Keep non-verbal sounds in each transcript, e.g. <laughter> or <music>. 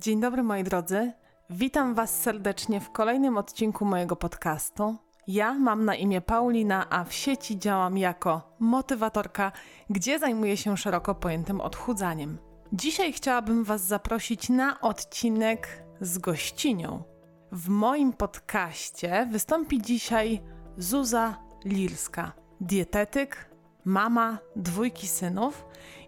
Dzień dobry moi drodzy. Witam Was serdecznie w kolejnym odcinku mojego podcastu. Ja mam na imię Paulina, a w sieci działam jako motywatorka, gdzie zajmuję się szeroko pojętym odchudzaniem. Dzisiaj chciałabym Was zaprosić na odcinek z gościnią. W moim podcaście wystąpi dzisiaj Zuza Lirska, dietetyk, mama dwójki synów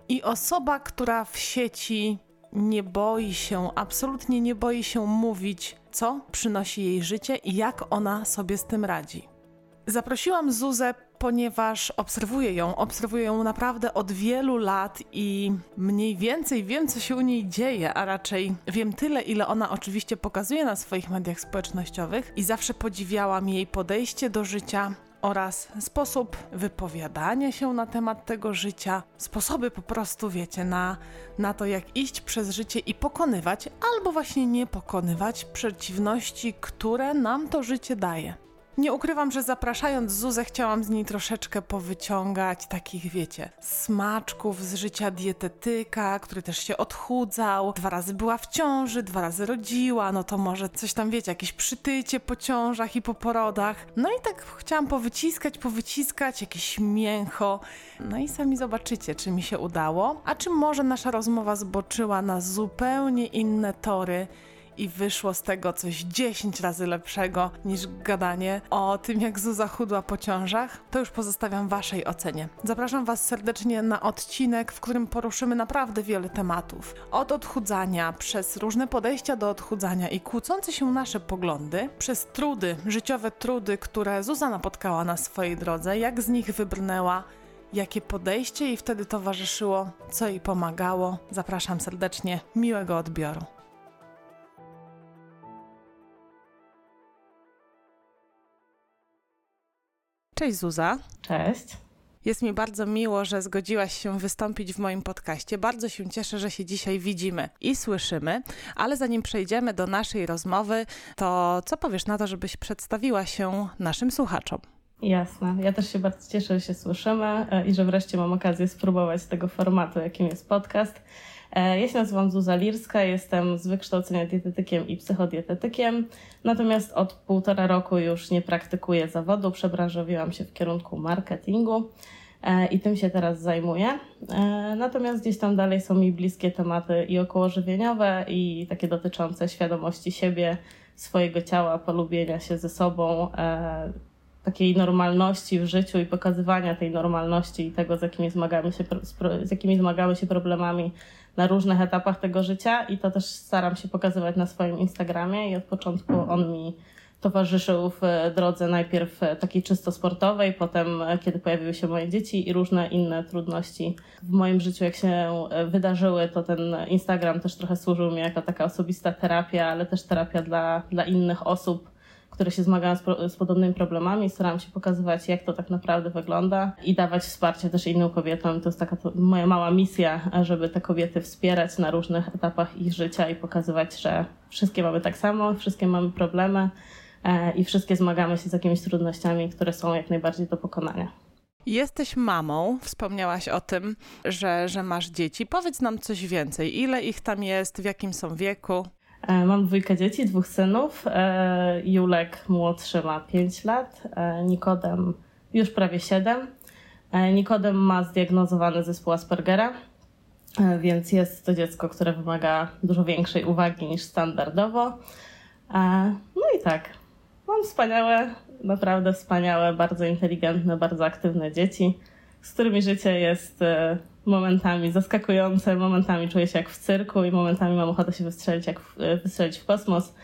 i osoba, która w sieci nie boi się, absolutnie nie boi się mówić, co przynosi jej życie i jak ona sobie z tym radzi. Zaprosiłam Zuzę, ponieważ obserwuję ją, obserwuję ją naprawdę od wielu lat i mniej więcej wiem, co się u niej dzieje, a raczej wiem tyle, ile ona oczywiście pokazuje na swoich mediach społecznościowych i zawsze podziwiałam jej podejście do życia, oraz sposób wypowiadania się na temat tego życia, sposoby po prostu, wiecie, na, na to, jak iść przez życie i pokonywać, albo właśnie nie pokonywać przeciwności, które nam to życie daje. Nie ukrywam, że zapraszając Zuzę, chciałam z niej troszeczkę powyciągać takich, wiecie, smaczków z życia dietetyka, który też się odchudzał. Dwa razy była w ciąży, dwa razy rodziła, no to może coś tam, wiecie, jakieś przytycie po ciążach i po porodach. No i tak chciałam powyciskać, powyciskać, jakieś mięcho. No i sami zobaczycie, czy mi się udało, a czy może nasza rozmowa zboczyła na zupełnie inne tory i wyszło z tego coś 10 razy lepszego niż gadanie o tym, jak Zuza chudła po ciążach, to już pozostawiam Waszej ocenie. Zapraszam Was serdecznie na odcinek, w którym poruszymy naprawdę wiele tematów. Od odchudzania, przez różne podejścia do odchudzania i kłócące się nasze poglądy, przez trudy, życiowe trudy, które Zuza napotkała na swojej drodze, jak z nich wybrnęła, jakie podejście jej wtedy towarzyszyło, co jej pomagało. Zapraszam serdecznie, miłego odbioru. Cześć Zuza. Cześć. Jest mi bardzo miło, że zgodziłaś się wystąpić w moim podcaście. Bardzo się cieszę, że się dzisiaj widzimy i słyszymy. Ale zanim przejdziemy do naszej rozmowy, to co powiesz na to, żebyś przedstawiła się naszym słuchaczom? Jasne. Ja też się bardzo cieszę, że się słyszymy e, i że wreszcie mam okazję spróbować tego formatu, jakim jest podcast. E, ja się nazywam Zuza Lirska, jestem z wykształcenia dietetykiem i psychodietetykiem, natomiast od półtora roku już nie praktykuję zawodu, przebranżowiłam się w kierunku marketingu e, i tym się teraz zajmuję. E, natomiast gdzieś tam dalej są mi bliskie tematy i okołożywieniowe, i takie dotyczące świadomości siebie, swojego ciała, polubienia się ze sobą, takiej normalności w życiu i pokazywania tej normalności i tego, z jakimi zmagamy się, z jakimi zmagamy się problemami na różnych etapach tego życia i to też staram się pokazywać na swoim Instagramie i od początku on mi towarzyszył w drodze najpierw takiej czysto sportowej, potem kiedy pojawiły się moje dzieci i różne inne trudności w moim życiu, jak się wydarzyły, to ten Instagram też trochę służył mi jako taka osobista terapia, ale też terapia dla, dla innych osób które się zmagają z, z podobnymi problemami. Staram się pokazywać, jak to tak naprawdę wygląda i dawać wsparcie też innym kobietom. To jest taka to moja mała misja, żeby te kobiety wspierać na różnych etapach ich życia i pokazywać, że wszystkie mamy tak samo, wszystkie mamy problemy e, i wszystkie zmagamy się z jakimiś trudnościami, które są jak najbardziej do pokonania. Jesteś mamą, wspomniałaś o tym, że, że masz dzieci. Powiedz nam coś więcej. Ile ich tam jest, w jakim są wieku? E, mam dwójkę dzieci, dwóch synów. E, Julek młodszy ma 5 lat, e, Nikodem już prawie 7. Nikodem ma zdiagnozowany zespół Aspergera, więc jest to dziecko, które wymaga dużo większej uwagi niż standardowo. No i tak, mam wspaniałe, naprawdę wspaniałe, bardzo inteligentne, bardzo aktywne dzieci, z którymi życie jest momentami zaskakujące, momentami czuję się jak w cyrku i momentami mam ochotę się wystrzelić, jak w, wystrzelić w kosmos,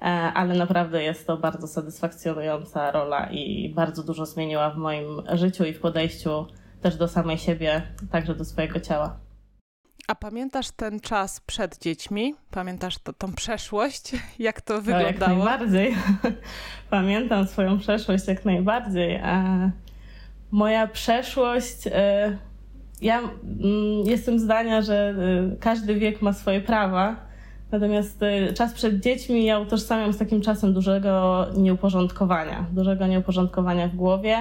e, ale naprawdę jest to bardzo satysfakcjonująca rola i bardzo dużo zmieniła w moim życiu i w podejściu też do samej siebie, także do swojego ciała. A pamiętasz ten czas przed dziećmi? Pamiętasz to, tą przeszłość? <laughs> Jak to wyglądało? No, jak najbardziej. <laughs> Pamiętam swoją przeszłość jak najbardziej. E, moja przeszłość e, ja mm, jestem zdania, że y, każdy wiek ma swoje prawa, natomiast y, czas przed dziećmi ja utożsamiam z takim czasem dużego nieuporządkowania, dużego nieuporządkowania w głowie,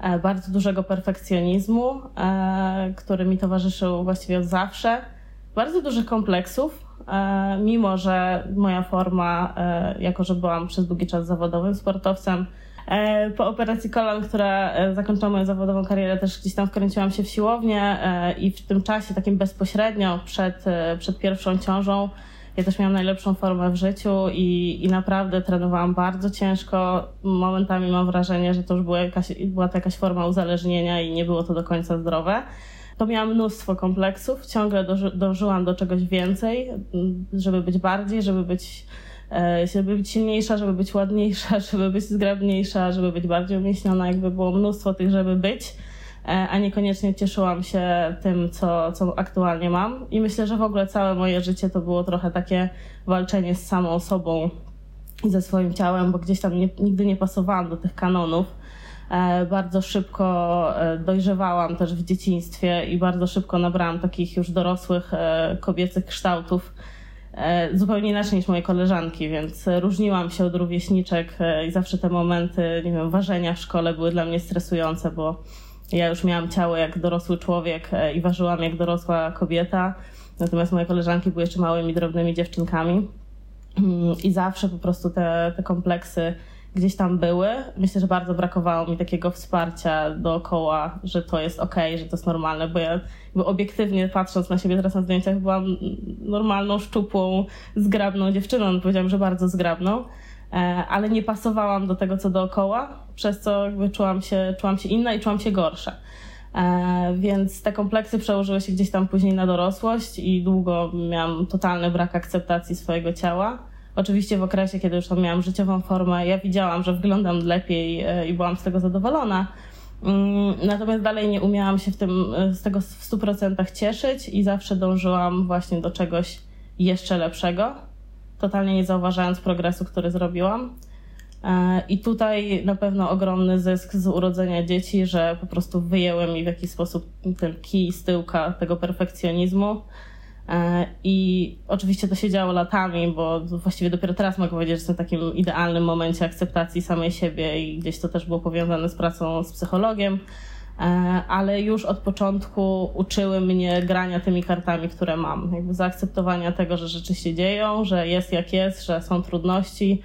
e, bardzo dużego perfekcjonizmu, e, który mi towarzyszył właściwie od zawsze, bardzo dużych kompleksów, mimo że moja forma, jako że byłam przez długi czas zawodowym sportowcem, po operacji kolan, która zakończyła moją zawodową karierę, też gdzieś tam wkręciłam się w siłownię i w tym czasie takim bezpośrednio przed, przed pierwszą ciążą ja też miałam najlepszą formę w życiu i, i naprawdę trenowałam bardzo ciężko. Momentami mam wrażenie, że to już była, jakaś, była to jakaś forma uzależnienia i nie było to do końca zdrowe. To miałam mnóstwo kompleksów, ciągle dążyłam do czegoś więcej, żeby być bardziej, żeby być, e, żeby być silniejsza, żeby być ładniejsza, <laughs> żeby być zgrabniejsza, żeby być bardziej umieśniona. Jakby było mnóstwo tych, żeby być. E, a niekoniecznie cieszyłam się tym, co, co aktualnie mam. I myślę, że w ogóle całe moje życie to było trochę takie walczenie z samą sobą i ze swoim ciałem, bo gdzieś tam nie, nigdy nie pasowałam do tych kanonów. E, bardzo szybko e, dojrzewałam też w dzieciństwie i bardzo szybko nabrałam takich już dorosłych kobiecych kształtów, zupełnie inaczej niż moje koleżanki, więc różniłam się od rówieśniczek i zawsze te momenty, nie wiem, ważenia w szkole były dla mnie stresujące, bo ja już miałam ciało jak dorosły człowiek e, i ważyłam jak dorosła kobieta, natomiast moje koleżanki były jeszcze małymi, drobnymi dziewczynkami. Mm, I zawsze po prostu te, te kompleksy gdzieś tam były. Myślę, że bardzo brakowało mi takiego wsparcia dookoła, że to jest okej, okay, że to jest normalne, bo ja obiektywnie patrząc na siebie teraz na zdjęciach byłam normalną, szczupłą, zgrabną dziewczyną. Powiedziałam, że bardzo zgrabną. E, ale nie pasowałam do tego, co dookoła, przez co jakby czułam się, czułam się inna i czułam się gorsza. E, więc te kompleksy przełożyły się gdzieś tam później na dorosłość i długo miałam totalny brak akceptacji swojego ciała. Oczywiście w okresie, kiedy już tam miałam życiową formę, ja widziałam, że wyglądam lepiej e, i byłam z tego zadowolona. Mm, natomiast dalej nie umiałam się w tym, z tego w 100% cieszyć i zawsze dążyłam właśnie do czegoś jeszcze lepszego totalnie nie zauważając progresu, który zrobiłam. E, I tutaj na pewno ogromny zysk z urodzenia dzieci, że po prostu wyjęły mi w jakiś sposób ten kij z tyłka tego perfekcjonizmu. E, I oczywiście to się działo latami, bo właściwie dopiero teraz mogę powiedzieć, że jestem w takim idealnym momencie akceptacji samej siebie i gdzieś to też było powiązane z pracą z psychologiem. E, ale już od początku uczyły mnie grania tymi kartami, które mam. Jakby zaakceptowania tego, że rzeczy się dzieją, że jest jak jest, że są trudności,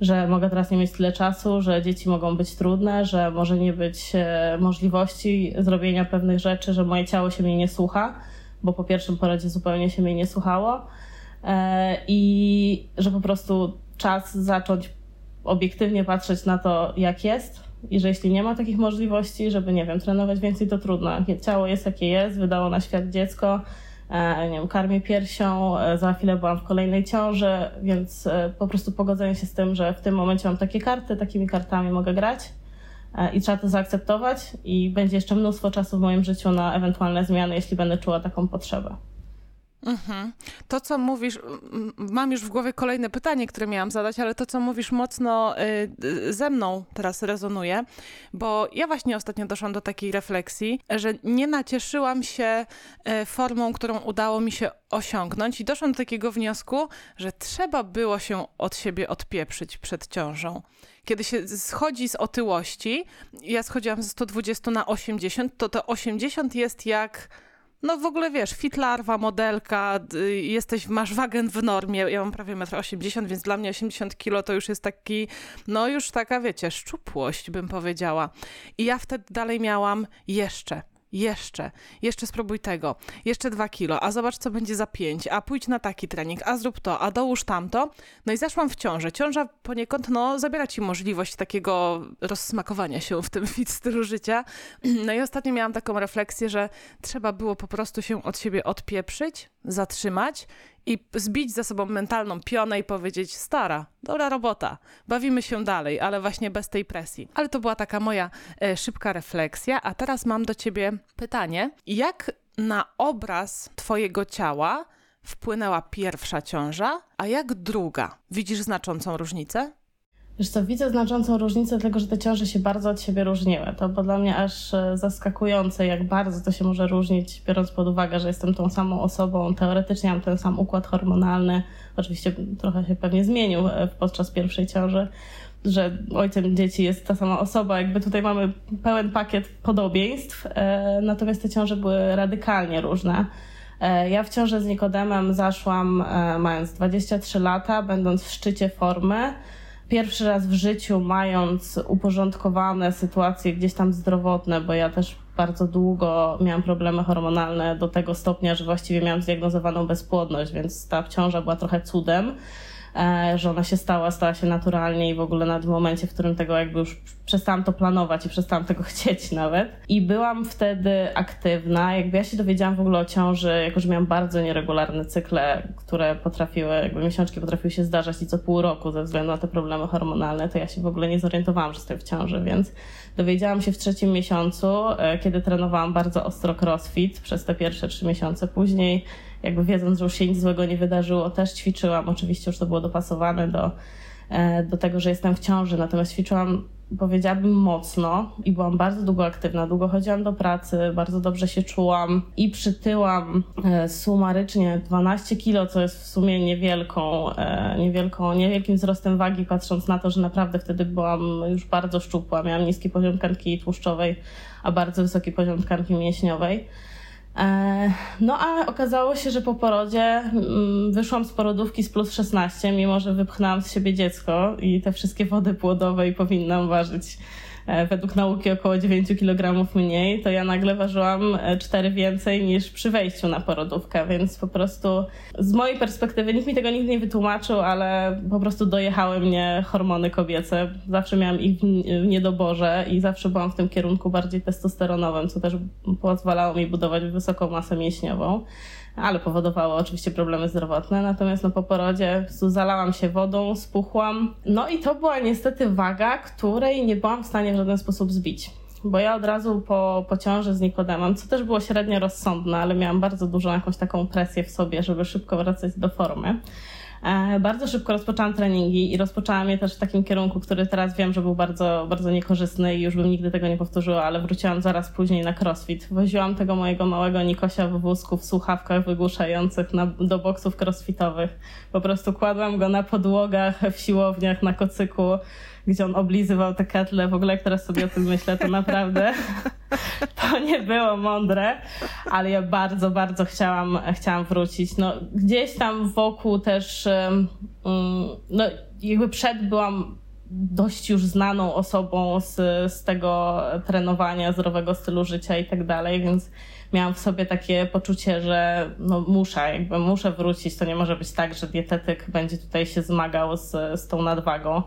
że mogę teraz nie mieć tyle czasu, że dzieci mogą być trudne, że może nie być e, możliwości zrobienia pewnych rzeczy, że moje ciało się mnie nie słucha, bo po pierwszym porodzie zupełnie się mnie nie słuchało. E, i że po prostu czas zacząć obiektywnie patrzeć na to, jak jest, i że jeśli nie ma takich możliwości, żeby, nie wiem, trenować więcej, to trudno. Ciało jest jakie jest, wydało na świat dziecko, e, nie wiem, karmię piersią, e, za chwilę byłam w kolejnej ciąży, więc po prostu pogodzenie się z tym, że w tym momencie mam takie karty, takimi kartami mogę grać i trzeba to zaakceptować i będzie jeszcze mnóstwo czasu w moim życiu na ewentualne zmiany, jeśli będę czuła taką potrzebę. Mhm. To, co mówisz, mam już w głowie kolejne pytanie, które miałam zadać, ale to, co mówisz, mocno y, ze mną teraz rezonuje, bo ja właśnie ostatnio doszłam do takiej refleksji, że nie nacieszyłam się y, formą, którą udało mi się osiągnąć, i doszłam do takiego wniosku, że trzeba było się od siebie odpieprzyć przed ciążą. Kiedy się schodzi z otyłości, ja schodziłam ze 120 na 80, to to 80 jest jak no w ogóle wiesz, fitlarwa, modelka, jesteś, masz wagę w normie, ja mam prawie 1,80 m, więc dla mnie 80 kg to już jest taki, no już taka wiecie, szczupłość bym powiedziała. I ja wtedy dalej miałam jeszcze jeszcze, jeszcze spróbuj tego, jeszcze dwa kilo, a zobacz, co będzie za pięć, a pójdź na taki trening, a zrób to, a dołóż tamto. No i zaszłam w ciążę. Ciąża poniekąd, no, zabiera ci możliwość takiego rozsmakowania się w tym <laughs> fit stylu życia. No i ostatnio miałam taką refleksję, że trzeba było po prostu się od siebie odpieprzyć, zatrzymać i zbić ze sobą mentalną pionę i powiedzieć: Stara, dobra robota, bawimy się dalej, ale właśnie bez tej presji. Ale to była taka moja e, szybka refleksja. A teraz mam do ciebie pytanie: jak na obraz Twojego ciała wpłynęła pierwsza ciąża, a jak druga? Widzisz znaczącą różnicę? Wiesz co, widzę znaczącą różnicę, dlatego że te ciąże się bardzo od siebie różniły. To było dla mnie aż e, zaskakujące, jak bardzo to się może różnić, biorąc pod uwagę, że jestem tą samą osobą, teoretycznie mam ten sam układ hormonalny, oczywiście trochę się pewnie zmienił e, podczas pierwszej ciąży, że ojcem dzieci jest ta sama osoba, jakby tutaj mamy pełen pakiet podobieństw, e, natomiast te ciąże były radykalnie różne. Ja w ciąży z Nikodemem zaszłam mając 23 lata, będąc w szczycie formy pierwszy raz w życiu mając uporządkowane sytuacje gdzieś tam zdrowotne, bo ja też bardzo długo miałam problemy hormonalne do tego stopnia, że właściwie miałam zdiagnozowaną bezpłodność, więc ta ciąża była trochę cudem. E, że ona się stała, stała się naturalnie i w ogóle na tym momencie, w którym tego jakby już przestałam to planować i przestałam tego <laughs> chcieć nawet. I byłam wtedy aktywna. Jakby ja się dowiedziałam w ogóle o ciąży, jako że miałam bardzo nieregularne cykle, które potrafiły, jakby miesiączki potrafiły się zdarzać i co pół roku ze względu na te problemy hormonalne, to ja się w ogóle nie zorientowałam, że jestem w ciąży, więc dowiedziałam się w trzecim miesiącu, e, kiedy trenowałam bardzo ostro crossfit przez te pierwsze trzy miesiące. Później jakby wiedząc, że już się nic złego nie wydarzyło, też ćwiczyłam. Oczywiście już to było dopasowane do, do tego, że jestem w ciąży, natomiast ćwiczyłam, powiedziałabym, mocno i byłam bardzo długo aktywna. Długo chodziłam do pracy, bardzo dobrze się czułam i przytyłam e, sumarycznie 12 kilo, co jest w sumie niewielką, e, niewielką, niewielkim wzrostem wagi, patrząc na to, że naprawdę wtedy byłam już bardzo szczupła. Miałam niski poziom tkanki tłuszczowej, a bardzo wysoki poziom tkanki mięśniowej. E, no a okazało się, że po porodzie mm, wyszłam z porodówki z plus 16, mimo że wypchnęłam z siebie dziecko i te wszystkie wody płodowe i powinnam ważyć według nauki około 9 kg mniej, to ja nagle ważyłam 4 e, więcej niż przy wejściu na porodówkę, więc po prostu z mojej perspektywy nikt mi tego nigdy nie wytłumaczył, ale po prostu dojechały mnie hormony kobiece. Zawsze miałam ich w niedoborze i zawsze byłam w tym kierunku bardziej testosteronowym, co też pozwalało mi budować wysoką masę mięśniową ale powodowało oczywiście problemy zdrowotne. Natomiast no, po porodzie zalałam się wodą, spuchłam. No i to była niestety waga, której nie byłam w stanie w żaden sposób zbić. Bo ja od razu po, po ciąży z Nikodemem, co też było średnio rozsądne, ale miałam bardzo dużą jakąś taką presję w sobie, żeby szybko wracać do formy. E, bardzo szybko rozpoczęłam treningi i rozpoczęłam je też w takim kierunku, który teraz wiem, że był bardzo, bardzo niekorzystny i już bym nigdy tego nie powtórzyła, ale wróciłam zaraz później na crossfit. Woziłam tego mojego małego Nikosia w wózku w słuchawkach wygłuszających na, do boksów crossfitowych. Po prostu kładłam go na podłogach w siłowniach, na kocyku gdzie on oblizywał te ketle. W ogóle jak teraz sobie o tym myślę, to naprawdę <laughs> to nie było mądre, ale ja bardzo, bardzo chciałam, chciałam wrócić. No, gdzieś tam wokół też, no jakby przed byłam dość już znaną osobą z, z tego trenowania, zdrowego stylu życia i tak dalej, więc miałam w sobie takie poczucie, że no muszę, jakby muszę wrócić. To nie może być tak, że dietetyk będzie tutaj się zmagał z, z tą nadwagą.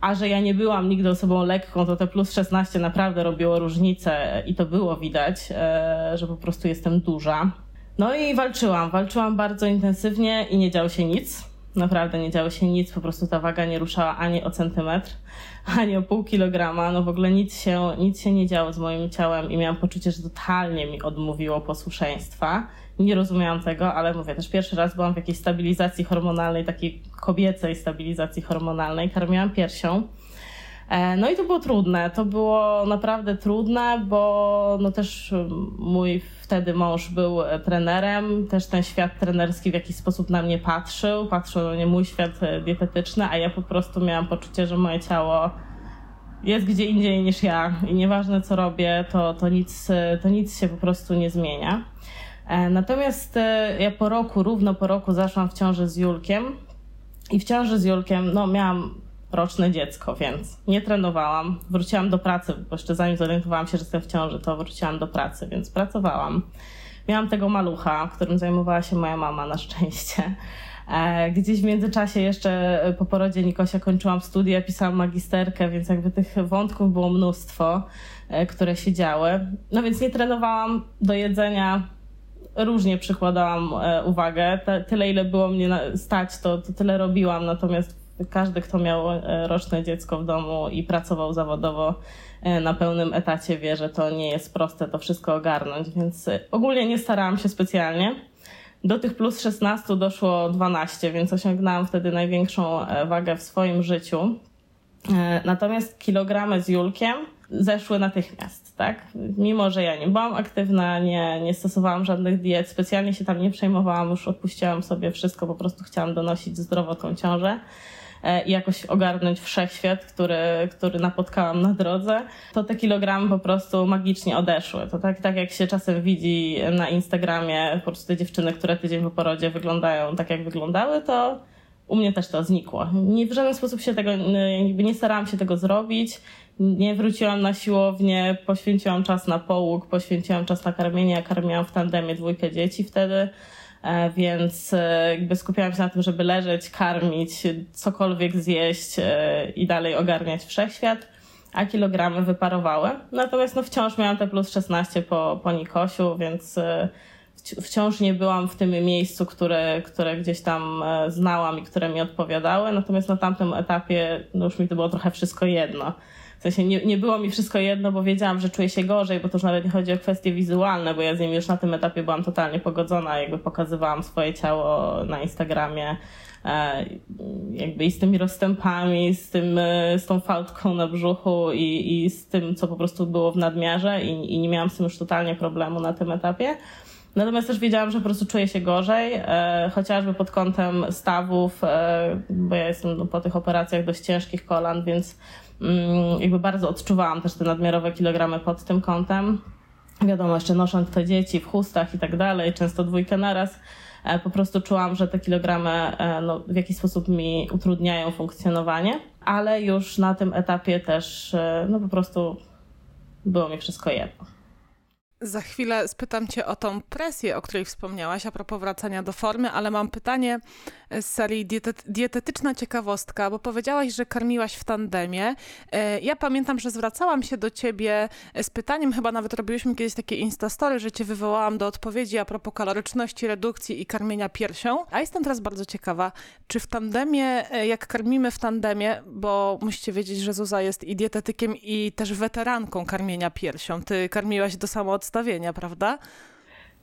A że ja nie byłam nigdy osobą lekką, to te plus 16 naprawdę robiło różnicę i to było widać, e, że po prostu jestem duża. No i walczyłam, walczyłam bardzo intensywnie i nie działo się nic. Naprawdę nie działo się nic, po prostu ta waga nie ruszała ani o centymetr, <laughs> ani o pół kilograma. No w ogóle nic się, nic się nie działo z moim ciałem i miałam poczucie, że totalnie mi odmówiło posłuszeństwa nie rozumiałam tego, ale mówię, też pierwszy raz byłam w jakiejś stabilizacji hormonalnej, takiej kobiecej stabilizacji hormonalnej, karmiłam piersią. E, no i to było trudne, to było naprawdę trudne, bo no też mój wtedy mąż był trenerem, też ten świat trenerski w jakiś sposób na mnie patrzył, patrzył na mnie mój świat dietetyczny, a ja po prostu miałam poczucie, że moje ciało jest gdzie indziej niż ja i nieważne co robię, to, to, nic, to nic się po prostu nie zmienia. E, natomiast e, ja po roku, równo po roku zaszłam w ciąży z Julkiem i w ciąży z Julkiem, no miałam roczne dziecko, więc nie trenowałam. Wróciłam do pracy, bo jeszcze zanim zorientowałam się, że jestem w ciąży, to wróciłam do pracy, więc pracowałam. Miałam tego malucha, którym zajmowała się moja mama na szczęście. E, gdzieś w międzyczasie jeszcze po porodzie Nikosia kończyłam studia, pisałam magisterkę, więc jakby tych wątków było mnóstwo, które się działy. No więc nie trenowałam do jedzenia różnie przykładałam e, uwagę. tyle, ile było mnie stać, to, to tyle robiłam, natomiast każdy, kto miał e, roczne dziecko w domu i pracował zawodowo e, na pełnym etacie, wie, że to nie jest proste to wszystko ogarnąć, więc ogólnie nie starałam się specjalnie. Do tych plus 16 doszło 12, więc osiągnęłam wtedy największą wagę w swoim życiu. Natomiast kilogramy z Julkiem zeszły natychmiast, tak? Mimo, że ja nie byłam aktywna, nie, nie stosowałam żadnych diet, specjalnie się tam nie przejmowałam, już odpuściłam sobie wszystko, po prostu chciałam donosić zdrowo tą ciążę. e, i jakoś ogarnąć wszechświat, który, który napotkałam na drodze, to te kilogramy po prostu magicznie odeszły. To tak, tak jak się czasem widzi na Instagramie po prostu te dziewczyny, które tydzień po porodzie wyglądają tak, jak wyglądały, to u mnie też to znikło. Nie, w żaden sposób się tego, jakby nie starałam się tego zrobić. Nie wróciłam na siłownię, poświęciłam czas na połóg, poświęciłam czas na karmienie. Ja karmiłam w tandemie dwójkę dzieci wtedy, e, więc e, jakby skupiałam się na tym, żeby leżeć, karmić, cokolwiek zjeść e, i dalej ogarniać wszechświat, a kilogramy wyparowały. Natomiast no wciąż miałam te plus 16 po, po Nikosiu, więc wciąż nie byłam w tym miejscu, które, które gdzieś tam znałam i które mi odpowiadały, natomiast na tamtym etapie no już mi to było trochę wszystko jedno. W sensie nie, nie było mi wszystko jedno, bo wiedziałam, że czuję się gorzej, bo to już nawet nie chodzi o kwestie wizualne, bo ja z nimi już na tym etapie byłam totalnie pogodzona, jakby pokazywałam swoje ciało na Instagramie, e, jakby i z tymi rozstępami, z, tym, e, z tą fałdką na brzuchu i, i z tym, co po prostu było w nadmiarze i, i nie miałam z tym już totalnie problemu na tym etapie. Natomiast też wiedziałam, że po prostu czuję się gorzej, e, chociażby pod kątem stawów, e, bo ja jestem po tych operacjach dość ciężkich kolan, więc jakby bardzo odczuwałam też te nadmiarowe kilogramy pod tym kątem. Wiadomo, jeszcze nosząc te dzieci w chustach i tak dalej, często dwójkę naraz, e, po prostu czułam, że te kilogramy e, no, w jakiś sposób mi utrudniają funkcjonowanie, ale już na tym etapie też e, no po prostu było mi wszystko jedno. Za chwilę spytam Cię o tą presję, o której wspomniałaś, a propos wracania do formy, ale mam pytanie z serii dietetyczna ciekawostka, bo powiedziałaś, że karmiłaś w tandemie. E, ja pamiętam, że zwracałam się do Ciebie z pytaniem, chyba nawet robiłyśmy kiedyś takie instastory, że Cię wywołałam do odpowiedzi a propos kaloryczności, redukcji i karmienia piersią. A jestem teraz bardzo ciekawa, czy w tandemie, e, jak karmimy w tandemie, bo musicie wiedzieć, że Zuza jest i dietetykiem i też weteranką karmienia piersią. Ty karmiłaś do samo odstawienia, prawda?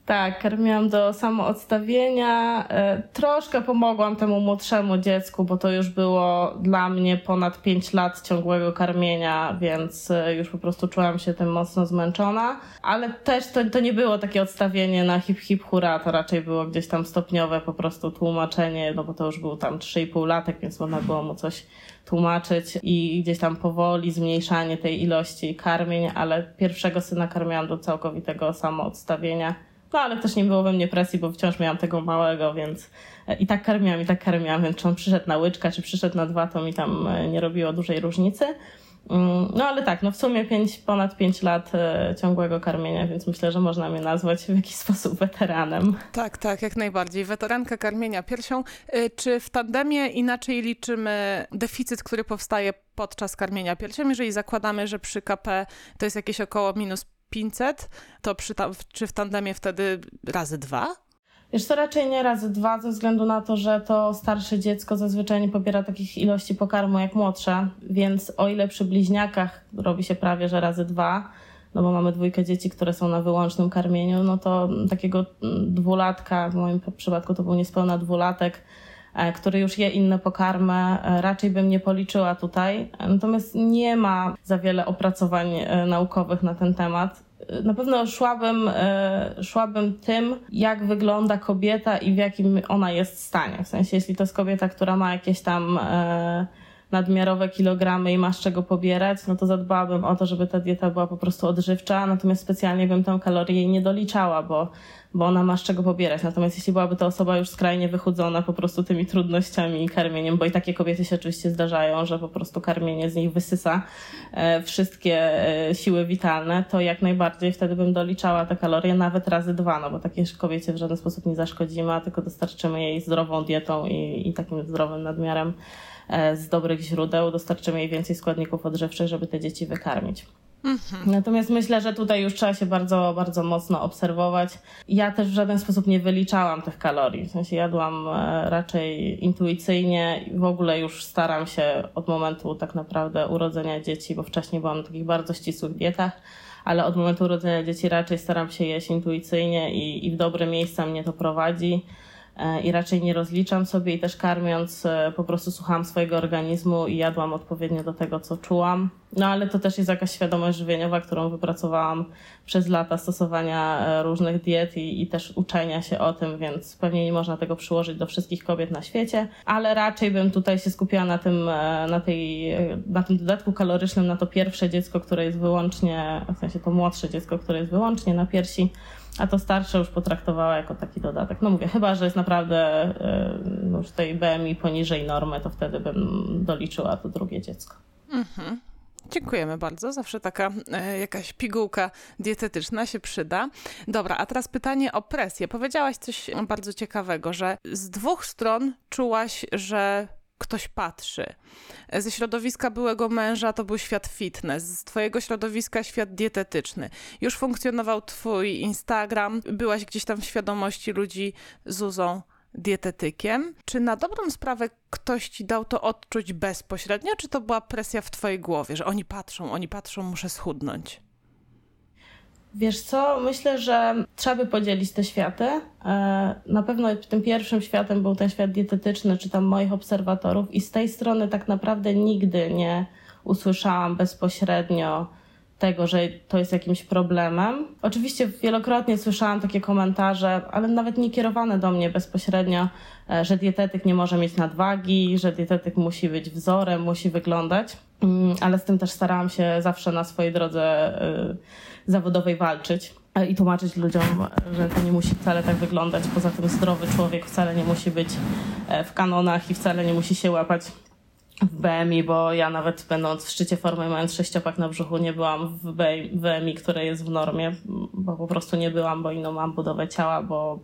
Tak, karmiłam do samoodstawienia. E, troszkę pomogłam temu młodszemu dziecku, bo to już było dla mnie ponad 5 lat ciągłego karmienia, więc e, już po prostu czułam się tym mocno zmęczona. Ale też to, to nie było takie odstawienie na hip hip hura, to raczej było gdzieś tam stopniowe po prostu tłumaczenie, no bo to już był tam 3,5 latek, więc można było mu coś tłumaczyć i gdzieś tam powoli zmniejszanie tej ilości karmień, ale pierwszego syna karmiłam do całkowitego samoodstawienia. No ale też nie było we mnie presji, bo wciąż miałam tego małego, więc e, i tak karmiłam, i tak karmiłam, więc czy on przyszedł na łyczka, czy przyszedł na dwa, to mi tam e, nie robiło dużej różnicy. Mm, no ale tak, no w sumie pięć, ponad 5 lat e, ciągłego karmienia, więc myślę, że można mnie nazwać w jakiś <laughs> sposób weteranem. Tak, tak, jak najbardziej. Weteranka karmienia piersią. Czy w tandemie inaczej liczymy deficyt, który powstaje podczas karmienia piersią, jeżeli zakładamy, że przy KP to jest jakieś około minus 500, to przy czy w tandemie wtedy razy dwa? Wiesz to raczej nie razy dwa, ze względu na to, że to starsze dziecko zazwyczaj nie pobiera takich ilości pokarmu jak młodsze, więc o ile przy bliźniakach robi się prawie, że razy dwa, no bo mamy dwójkę dzieci, które są na wyłącznym karmieniu, no to takiego dwulatka, w moim przypadku to był niespełna dwulatek, e, który już je inne pokarmy, e, raczej bym nie policzyła tutaj. Natomiast nie ma za wiele opracowań e, naukowych na ten temat na pewno szłabym, e, szłabym tym, jak wygląda kobieta i w jakim ona jest stanie. W sensie, jeśli to jest kobieta, która ma jakieś tam e, nadmiarowe kilogramy i ma z czego pobierać, no to zadbałabym o to, żeby ta dieta była po prostu odżywcza, natomiast specjalnie bym tę kalorię nie doliczała, bo bo ona ma z czego pobierać. Natomiast jeśli byłaby to osoba już skrajnie wychudzona po prostu tymi trudnościami i karmieniem, bo i takie kobiety się oczywiście zdarzają, że po prostu karmienie z nich wysysa e, wszystkie e, siły witalne, to jak najbardziej wtedy bym doliczała te kalorie nawet razy dwa, no bo takiej kobiecie w żaden sposób nie zaszkodzimy, a tylko dostarczymy jej zdrową dietą i, i takim zdrowym nadmiarem e, z dobrych źródeł, dostarczymy jej więcej składników odżywczych, żeby te dzieci wykarmić. Mhm. Natomiast myślę, że tutaj już trzeba się bardzo, bardzo mocno obserwować. Ja też w żaden sposób nie wyliczałam tych kalorii. W sensie jadłam e, raczej intuicyjnie i w ogóle już staram się od momentu tak naprawdę urodzenia dzieci, bo wcześniej byłam na takich bardzo ścisłych dietach, ale od momentu urodzenia dzieci raczej staram się jeść intuicyjnie i, i w dobre miejsca mnie to prowadzi. E, i raczej nie rozliczam sobie i też karmiąc e, po prostu słuchałam swojego organizmu i jadłam odpowiednio do tego, co czułam. No ale to też jest jakaś świadomość żywieniowa, którą wypracowałam przez lata stosowania e, różnych diet i, i też uczenia się o tym, więc pewnie nie można tego przyłożyć do wszystkich kobiet na świecie, ale raczej bym tutaj się skupiła na tym, na, tej, na tym dodatku kalorycznym, na to pierwsze dziecko, które jest wyłącznie, w sensie to młodsze dziecko, które jest wyłącznie na piersi a to starsze już potraktowała jako taki dodatek. No mówię, chyba, że jest naprawdę y, już tej BMI poniżej normy, to wtedy bym doliczyła to drugie dziecko. Mhm. Dziękujemy bardzo. Zawsze taka e, jakaś pigułka dietetyczna się przyda. Dobra, a teraz pytanie o presję. Powiedziałaś coś bardzo ciekawego, że z dwóch stron czułaś, że ktoś patrzy. Ze środowiska byłego męża to był świat fitness, z twojego środowiska świat dietetyczny. Już funkcjonował twój Instagram, byłaś gdzieś tam w świadomości ludzi Zuzą dietetykiem. Czy na dobrą sprawę ktoś ci dał to odczuć bezpośrednio, czy to była presja w twojej głowie, że oni patrzą, oni patrzą, muszę schudnąć? Wiesz co, myślę, że trzeba by podzielić te światy. E, na pewno tym pierwszym światem był ten świat dietetyczny, czy tam moich obserwatorów i z tej strony tak naprawdę nigdy nie usłyszałam bezpośrednio tego, że to jest jakimś problemem. Oczywiście wielokrotnie słyszałam takie komentarze, ale nawet nie kierowane do mnie bezpośrednio, e, że dietetyk nie może mieć nadwagi, że dietetyk musi być wzorem, musi wyglądać, mm, ale z tym też starałam się zawsze na swojej drodze e, zawodowej walczyć e, i tłumaczyć ludziom, że to nie musi wcale tak wyglądać. Poza tym zdrowy człowiek wcale nie musi być w kanonach i wcale nie musi się łapać w BMI, bo ja nawet będąc w szczycie formy, mając sześciopak na brzuchu, nie byłam w BMI, które jest w normie, bo po prostu nie byłam, bo inną mam budowę ciała, bo,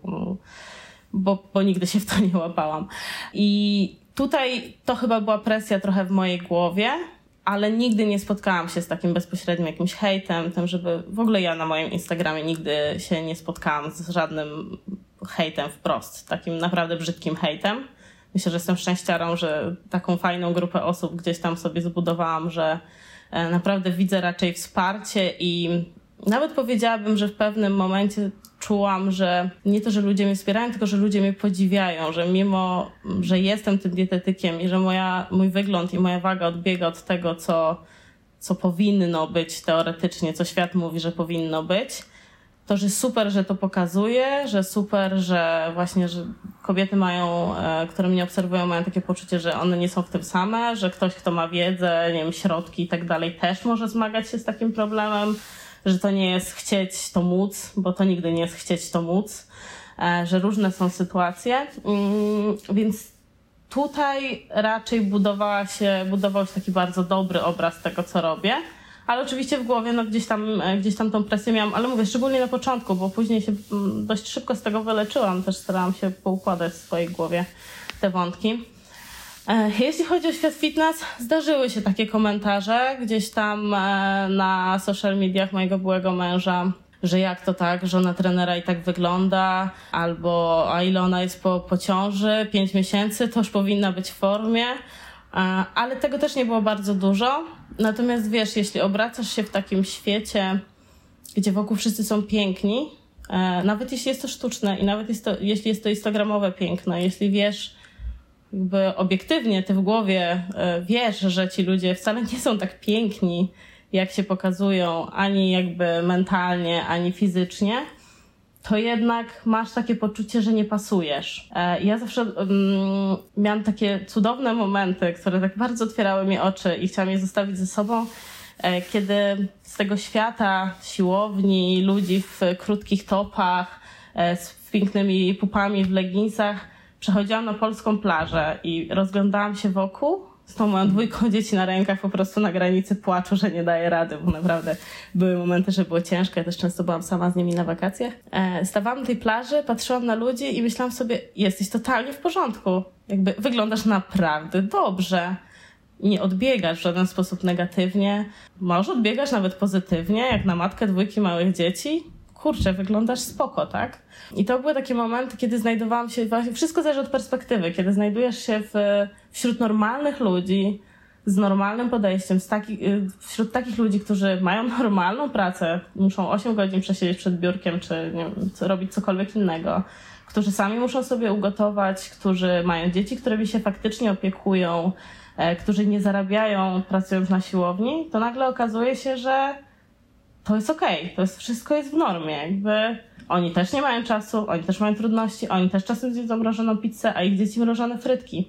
bo, bo nigdy się w to nie łapałam. I tutaj to chyba była presja trochę w mojej głowie, ale nigdy nie spotkałam się z takim bezpośrednim jakimś hejtem, tym, żeby w ogóle ja na moim Instagramie nigdy się nie spotkałam z żadnym hejtem wprost, takim naprawdę brzydkim hejtem. Myślę, że jestem szczęściarą, że taką fajną grupę osób gdzieś tam sobie zbudowałam, że e, naprawdę widzę raczej wsparcie i nawet powiedziałabym, że w pewnym momencie czułam, że nie to, że ludzie mnie wspierają, tylko że ludzie mnie podziwiają, że mimo, że jestem tym dietetykiem i że moja, mój wygląd i moja waga odbiega od tego, co, co powinno być teoretycznie, co świat mówi, że powinno być, to, że super, że to pokazuje, że super, że właśnie, że kobiety mają, e, które mnie obserwują, mają takie poczucie, że one nie są w tym same, że ktoś, kto ma wiedzę, nie wiem, środki i tak dalej, też może zmagać się z takim problemem, że to nie jest chcieć to móc, bo to nigdy nie jest chcieć to móc, e, że różne są sytuacje, mm, więc tutaj raczej budowała się, budował się taki bardzo dobry obraz tego, co robię. Ale oczywiście w głowie no, gdzieś, tam, e, gdzieś tam tą presję miałam, ale mówię, szczególnie na początku, bo później się mm, dość szybko z tego wyleczyłam, też starałam się poukładać w swojej głowie te wątki. E, jeśli chodzi o świat fitness, zdarzyły się takie komentarze gdzieś tam e, na social mediach mojego byłego męża, że jak to tak, żona trenera i tak wygląda, albo a ile ona jest po, po ciąży, pięć miesięcy, to już powinna być w formie. Ale tego też nie było bardzo dużo. Natomiast wiesz, jeśli obracasz się w takim świecie, gdzie wokół wszyscy są piękni, e, nawet jeśli jest to sztuczne i nawet jest to, jeśli jest to instagramowe piękno, jeśli wiesz, jakby obiektywnie ty w głowie e, wiesz, że ci ludzie wcale nie są tak piękni, jak się pokazują, ani jakby mentalnie, ani fizycznie, to jednak masz takie poczucie, że nie pasujesz. E, ja zawsze um, miałam takie cudowne momenty, które tak bardzo otwierały mi oczy i chciałam je zostawić ze sobą, e, kiedy z tego świata siłowni, ludzi w krótkich topach, z pięknymi pupami w leginsach, przechodziłam na polską plażę i rozglądałam się wokół z tą moją dwójką dzieci na rękach po prostu na granicy płaczu, że nie daje rady, bo naprawdę były momenty, że było ciężko. Ja też często byłam sama z nimi na wakacjach. E, stawałam na tej plaży, patrzyłam na ludzi i myślałam sobie, jesteś totalnie w porządku. Jakby wyglądasz naprawdę dobrze. Nie odbiegasz w żaden sposób negatywnie. Może odbiegasz nawet pozytywnie, jak na matkę dwójki małych dzieci kurczę, wyglądasz spoko, tak? I to były takie momenty, kiedy znajdowałam się, właśnie wszystko zależy od perspektywy, kiedy znajdujesz się w, wśród normalnych ludzi, z normalnym podejściem, z taki, y, wśród takich ludzi, którzy mają <laughs> normalną pracę, muszą 8 godzin przesiedzieć przed biurkiem, czy nie wiem, robić cokolwiek innego, którzy sami muszą sobie ugotować, którzy mają dzieci, którymi się faktycznie opiekują, e, którzy nie zarabiają pracując na siłowni, to nagle okazuje się, że to jest okej, okay, to jest, wszystko jest w normie. Jakby oni też nie mają czasu, oni też mają trudności, oni też czasem zjedzą mrożoną pizzę, a ich dzieci mrożone frytki.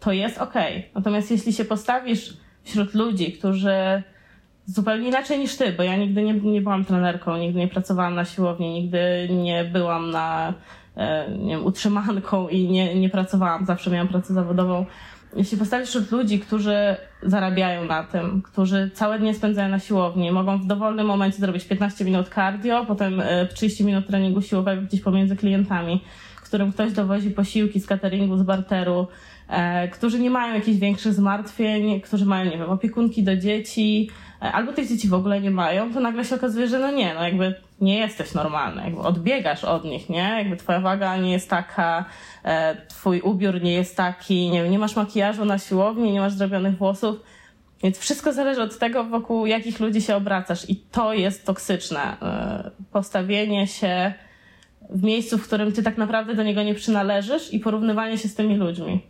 To jest okej. Okay. Natomiast jeśli się postawisz wśród ludzi, którzy zupełnie inaczej niż ty, bo ja nigdy nie, nie byłam trenerką, nigdy nie pracowałam na siłowni, nigdy nie byłam na e, nie wiem, utrzymanką i nie, nie pracowałam, zawsze miałam pracę zawodową. Jeśli postawisz wśród ludzi, którzy zarabiają na tym, którzy całe dnie spędzają na siłowni, mogą w dowolnym momencie zrobić 15 minut cardio, potem 30 e, minut treningu siłowego gdzieś pomiędzy klientami, którym ktoś dowozi posiłki z cateringu, z barteru, e, którzy nie mają jakichś większych zmartwień, którzy mają, nie wiem, opiekunki do dzieci, albo tych dzieci w ogóle nie mają, to nagle się okazuje, że no nie, no jakby nie jesteś normalny, jakby odbiegasz od nich, nie? Jakby twoja waga nie jest taka, e, twój ubiór nie jest taki, nie nie masz makijażu na siłowni, nie masz zrobionych włosów, więc wszystko zależy od tego, wokół jakich ludzi się obracasz i to jest toksyczne. E, postawienie się w miejscu, w którym ty tak naprawdę do niego nie przynależysz i porównywanie się z tymi ludźmi.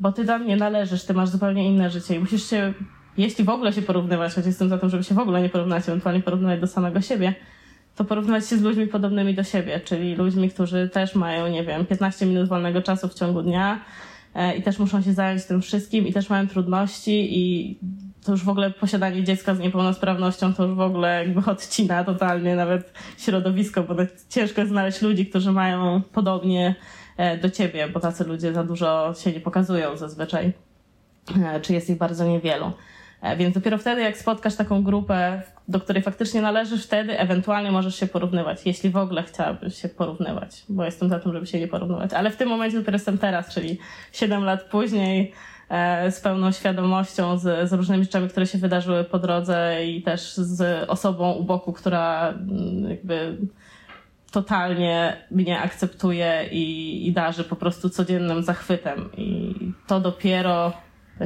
Bo ty tam nie należysz, ty masz zupełnie inne życie i musisz się, jeśli w ogóle się porównywać, choć jestem za tym, żeby się w ogóle nie porównać, ewentualnie porównywać do samego siebie, to porównywać się z ludźmi podobnymi do siebie, czyli ludźmi, którzy też mają, nie wiem, 15 minut wolnego czasu w ciągu dnia e, i też muszą się zająć tym wszystkim i też mają trudności i to już w ogóle posiadanie dziecka z niepełnosprawnością to już w ogóle jakby odcina totalnie nawet środowisko, bo ciężko jest znaleźć ludzi, którzy mają podobnie e, do ciebie, bo tacy ludzie za dużo się nie pokazują zazwyczaj, e, czy jest ich bardzo niewielu. E, więc dopiero wtedy, jak spotkasz taką grupę, do której faktycznie należysz, wtedy ewentualnie możesz się porównywać, jeśli w ogóle chciałabyś się porównywać, bo jestem za tym, żeby się nie porównywać. Ale w tym momencie dopiero jestem teraz, czyli 7 lat później, e, z pełną świadomością, z, z różnymi rzeczami, które się wydarzyły po drodze i też z osobą u boku, która mm, jakby totalnie mnie akceptuje i, i darzy po prostu codziennym zachwytem. I to dopiero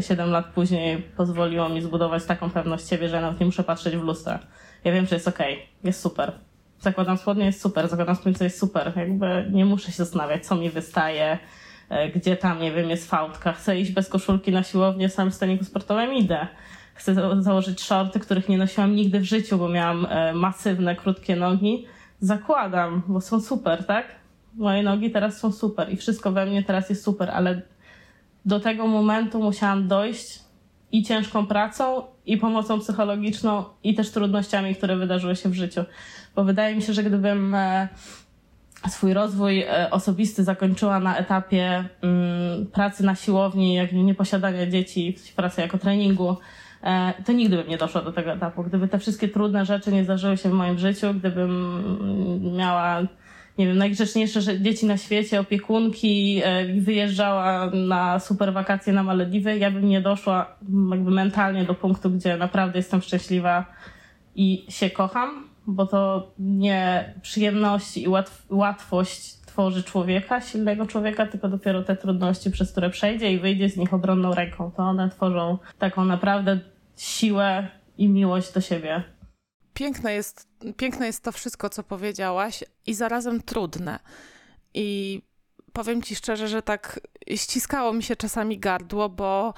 7 lat później pozwoliło mi zbudować taką pewność siebie, że nawet nie muszę patrzeć w lustro. Ja wiem, że jest okay, jest super. Zakładam spodnie, jest super, zakładam spódnicę, jest super. Jakby nie muszę się zastanawiać, co mi wystaje, e, gdzie tam, nie wiem, jest fałdka. Chcę iść bez koszulki na siłownię, sam w staniku sportowym idę. Chcę założyć shorty, których nie nosiłam nigdy w życiu, bo miałam e, masywne, krótkie nogi. Zakładam, bo są super, tak? Moje nogi teraz są super i wszystko we mnie teraz jest super, ale do tego momentu musiałam dojść i ciężką pracą, i pomocą psychologiczną, i też trudnościami, które wydarzyły się w życiu. Bo wydaje mi się, że gdybym e, swój rozwój e, osobisty zakończyła na etapie mm, pracy na siłowni, jak nie posiadania dzieci, pracy jako treningu, e, to nigdy bym nie doszła do tego etapu. Gdyby te wszystkie trudne rzeczy nie zdarzyły się w moim życiu, gdybym mm, miała nie wiem, najgrzeczniejsze dzieci na świecie, opiekunki, e, wyjeżdżała na super wakacje na Malediwy, ja bym nie doszła jakby mentalnie do punktu, gdzie naprawdę jestem szczęśliwa i się kocham, bo to nie przyjemność i łatw łatwość tworzy człowieka, silnego człowieka, tylko dopiero te trudności, przez które przejdzie i wyjdzie z nich obronną ręką. To one tworzą taką naprawdę siłę i miłość do siebie. Piękne jest, piękne jest to wszystko, co powiedziałaś, i zarazem trudne. I powiem ci szczerze, że tak ściskało mi się czasami gardło, bo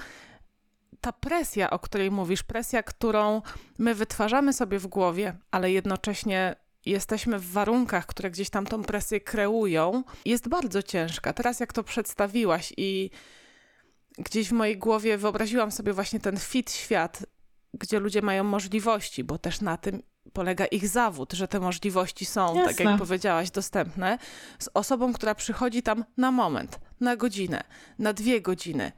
ta presja, o której mówisz, presja, którą my wytwarzamy sobie w głowie, ale jednocześnie jesteśmy w warunkach, które gdzieś tam tą presję kreują, jest bardzo ciężka. Teraz, jak to przedstawiłaś i gdzieś w mojej głowie wyobraziłam sobie właśnie ten fit świat, gdzie ludzie mają możliwości, bo też na tym polega ich zawód, że te możliwości są, Jasne. tak jak powiedziałaś, dostępne, z osobą, która przychodzi tam na moment, na godzinę, na dwie godziny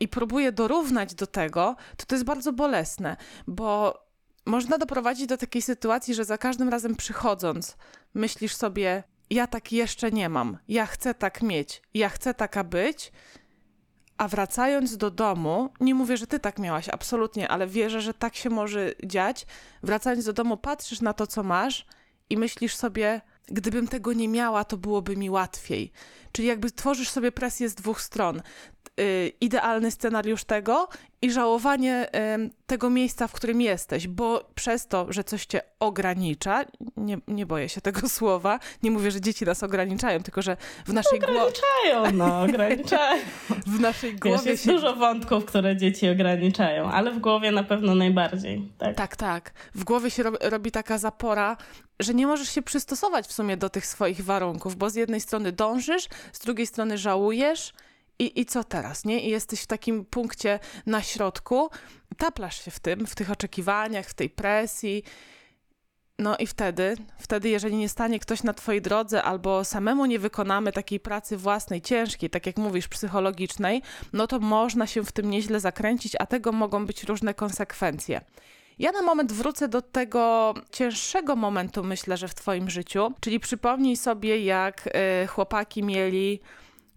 i próbuje dorównać do tego, to to jest bardzo bolesne, bo można doprowadzić do takiej sytuacji, że za każdym razem przychodząc, myślisz sobie, ja tak jeszcze nie mam, ja chcę tak mieć, ja chcę taka być, a wracając do domu, nie mówię, że ty tak miałaś, absolutnie, ale wierzę, że tak się może dziać. Wracając do domu, patrzysz na to, co masz i myślisz sobie, gdybym tego nie miała, to byłoby mi łatwiej. Czyli jakby tworzysz sobie presję z dwóch stron. Y, idealny scenariusz tego i żałowanie tego miejsca, w którym jesteś, bo przez to, że coś cię ogranicza, nie, nie boję się tego <laughs> słowa, nie mówię, że dzieci nas ograniczają, tylko że w naszej głowie... Ograniczają, no, <laughs> ograniczają. w naszej głowie Wiesz, jest się... dużo wątków, które dzieci ograniczają, ale w głowie na pewno najbardziej. Tak, tak. tak. W głowie się robi taka zapora, że nie możesz się przystosować w sumie do tych swoich warunków, bo z jednej strony dążysz, z drugiej strony żałujesz, i, I co teraz, nie? I jesteś w takim punkcie na środku, taplasz się w tym, w tych oczekiwaniach, w tej presji. No i wtedy, wtedy, jeżeli nie stanie ktoś na twojej drodze, albo samemu nie wykonamy takiej pracy własnej, ciężkiej, tak jak mówisz, psychologicznej, no to można się w tym nieźle zakręcić, a tego mogą być różne konsekwencje. Ja na moment wrócę do tego cięższego momentu, myślę, że w Twoim życiu, czyli przypomnij sobie, jak y, chłopaki mieli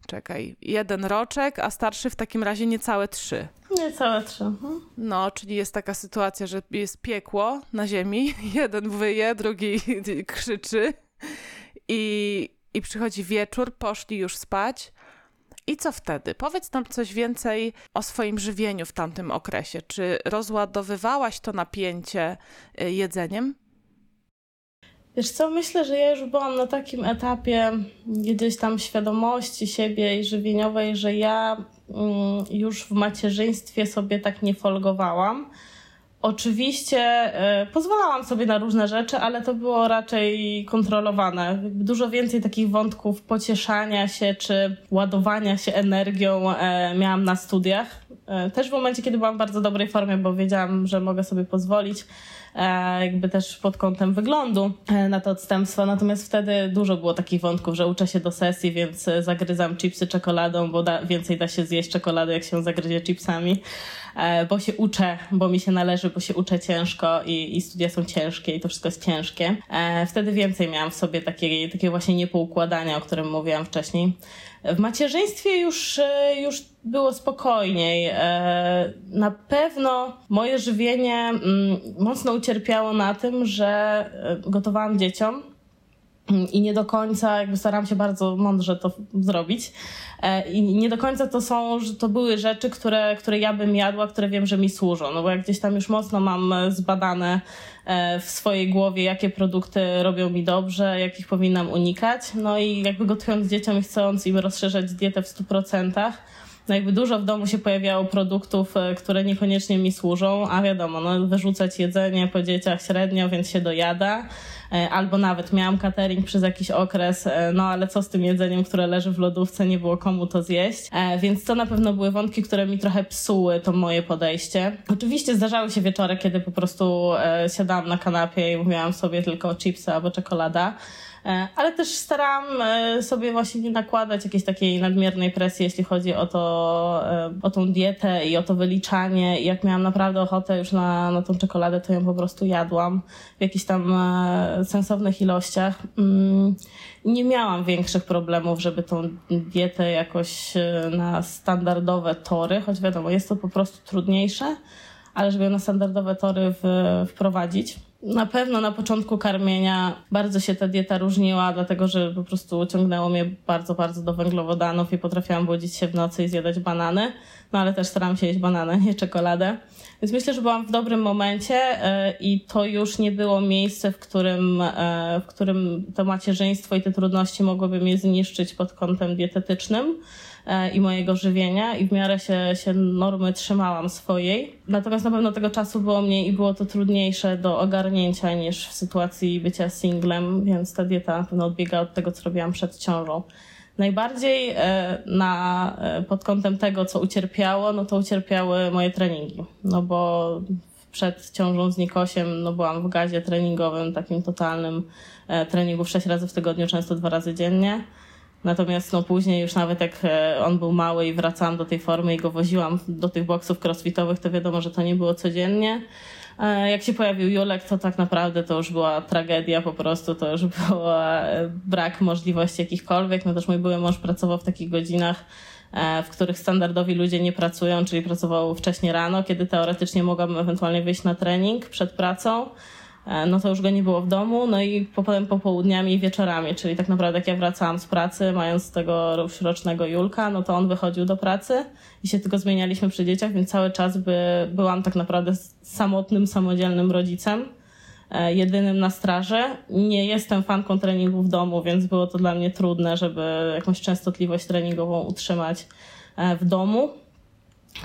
Czekaj, jeden roczek, a starszy w takim razie niecałe trzy. Niecałe trzy. Mhm. No, czyli jest taka sytuacja, że jest piekło na ziemi, <laughs> jeden wyje, drugi <laughs> krzyczy i, i przychodzi wieczór, poszli już spać. I co wtedy? Powiedz nam coś więcej o swoim żywieniu w tamtym okresie. Czy rozładowywałaś to napięcie y, jedzeniem? Wiesz co, myślę, że ja już byłam na takim etapie gdzieś tam świadomości siebie i żywieniowej, że ja mm, już w macierzyństwie sobie tak nie folgowałam. Oczywiście e, pozwalałam sobie na różne rzeczy, ale to było raczej kontrolowane. Dużo więcej takich wątków pocieszania się czy ładowania się energią e, miałam na studiach. E, też w momencie, kiedy byłam w bardzo dobrej formie, bo wiedziałam, że mogę sobie pozwolić jakby też pod kątem wyglądu na to odstępstwo. Natomiast wtedy dużo było takich wątków, że uczę się do sesji, więc zagryzam chipsy czekoladą, bo da, więcej da się zjeść czekolady, jak się zagryzie chipsami, bo się uczę, bo mi się należy, bo się uczę ciężko i, i studia są ciężkie i to wszystko jest ciężkie. Wtedy więcej miałam w sobie takiego takie właśnie niepoukładania, o którym mówiłam wcześniej. W macierzyństwie już, e, już było spokojniej. E, na pewno moje żywienie mm, mocno ucierpiało na tym, że e, gotowałam dzieciom i nie do końca, jakby staram się bardzo mądrze to zrobić. I nie do końca to są, to były rzeczy, które, które ja bym jadła, które wiem, że mi służą. No bo jak gdzieś tam już mocno mam zbadane E, w swojej głowie, jakie produkty robią mi dobrze, jakich powinnam unikać. No i jakby gotując dzieciom i chcąc im rozszerzać dietę w 100%, no jakby dużo w domu się pojawiało produktów, e, które niekoniecznie mi służą, a wiadomo, no wyrzucać jedzenie po dzieciach średnio, więc się dojada. E, albo nawet miałam catering przez jakiś okres, e, no ale co z tym jedzeniem, które leży w lodówce, nie było komu to zjeść. Więc to na pewno były wątki, które mi trochę psuły to moje podejście. Oczywiście zdarzały się wieczory, kiedy po prostu siadałam na kanapie i mówiłam sobie tylko chipsy albo czekolada. E, ale też staram e, sobie właśnie nie nakładać jakiejś takiej nadmiernej presji, jeśli chodzi o to, e, o tą dietę i o to wyliczanie. I jak miałam naprawdę ochotę już na, na tą czekoladę, to ją po prostu jadłam w jakichś tam sensownych ilościach. Mm, nie miałam większych problemów, żeby tą dietę jakoś na standardowe tory, choć wiadomo, jest to po prostu trudniejsze, ale żeby ją na standardowe tory w, wprowadzić na pewno na początku karmienia bardzo się ta dieta różniła, dlatego że po prostu ciągnęło mnie bardzo, bardzo do węglowodanów i potrafiłam budzić się w nocy i zjadać banany. No ale też staram się jeść banany, nie czekoladę. Więc myślę, że byłam w dobrym momencie e, i to już nie było miejsce, w którym, e, w którym to macierzyństwo i te trudności mogłyby mnie zniszczyć pod kątem dietetycznym. E, i mojego żywienia i w miarę się, się normy trzymałam swojej. Natomiast na pewno tego czasu było mniej i było to trudniejsze do ogarnięcia niż w sytuacji bycia singlem, więc ta dieta na pewno odbiega od tego, co robiłam przed ciążą. Najbardziej e, na, e, pod kątem tego, co ucierpiało, no to ucierpiały moje treningi. No bo przed ciążą z Nikosiem no byłam w gazie treningowym, takim totalnym treningu sześć razy w tygodniu, często dwa razy dziennie. Natomiast no później już nawet jak e, on był mały i wracałam do tej formy i go woziłam do tych boksów crossfitowych, to wiadomo, że to nie było codziennie. E, jak się pojawił Julek, to tak naprawdę to już była tragedia po prostu, to już <laughs> był e, brak możliwości jakichkolwiek. No też mój były mąż pracował w takich godzinach, w których standardowi ludzie nie pracują, czyli pracował wcześniej rano, kiedy teoretycznie mogłabym ewentualnie wyjść na trening przed pracą no to już go nie było w domu, no i potem popołudniami i wieczorami, czyli tak naprawdę jak ja wracałam z pracy, mając tego rocznego Julka, no to on wychodził do pracy i się tylko zmienialiśmy przy dzieciach, więc cały czas by, byłam tak naprawdę samotnym, samodzielnym rodzicem, e, jedynym na straży. Nie jestem fanką treningu w domu, więc było to dla mnie trudne, żeby jakąś częstotliwość treningową utrzymać e, w domu.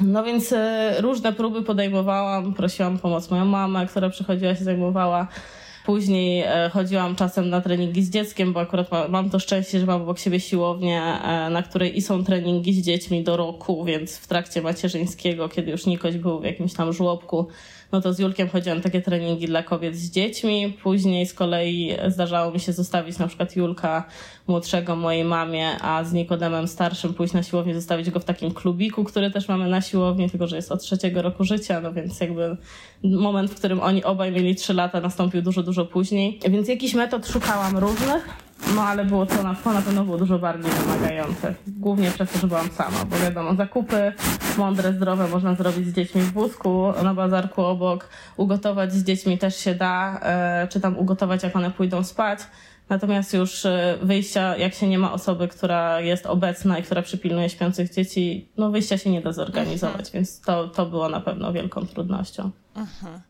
No więc e, różne próby podejmowałam, prosiłam pomoc moją mamę, która przychodziła się zajmowała. Później e, chodziłam czasem na treningi z dzieckiem, bo akurat mam to szczęście, że mam obok siebie siłownię, e, na której i są treningi z dziećmi do roku, więc w trakcie macierzyńskiego, kiedy już Nikoś był w jakimś tam żłobku, no to z Julkiem chodziłam takie treningi dla kobiet z dziećmi. Później z kolei zdarzało mi się zostawić na przykład Julka młodszego mojej mamie, a z Nikodemem starszym pójść na siłownię, zostawić go w takim klubiku, który też mamy na siłowni, tylko że jest od trzeciego roku życia, no więc jakby moment, w którym oni obaj mieli trzy lata, nastąpił dużo, dużo później. Więc jakiś metod szukałam różnych. No ale było to na, to na pewno było dużo bardziej wymagające. Głównie przez to, że byłam sama, bo wiadomo, zakupy mądre, zdrowe można zrobić z dziećmi w wózku, na bazarku obok, ugotować z dziećmi też się da, e, czy tam ugotować jak one pójdą spać. Natomiast już e, wyjścia, jak się nie ma osoby, która jest obecna i która przypilnuje śpiących dzieci, no wyjścia się nie da zorganizować, mhm. więc to, to było na pewno wielką trudnością. Mhm.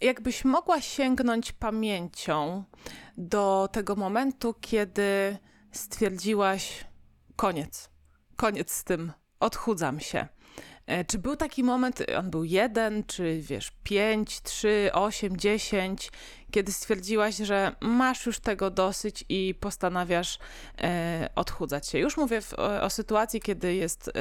Jakbyś mogła sięgnąć pamięcią do tego momentu, kiedy stwierdziłaś: koniec, koniec z tym, odchudzam się. E, czy był taki moment, on był jeden, czy wiesz, pięć, trzy, osiem, dziesięć, kiedy stwierdziłaś, że masz już tego dosyć i postanawiasz e, odchudzać się? Już mówię w, o, o, sytuacji, kiedy jest e,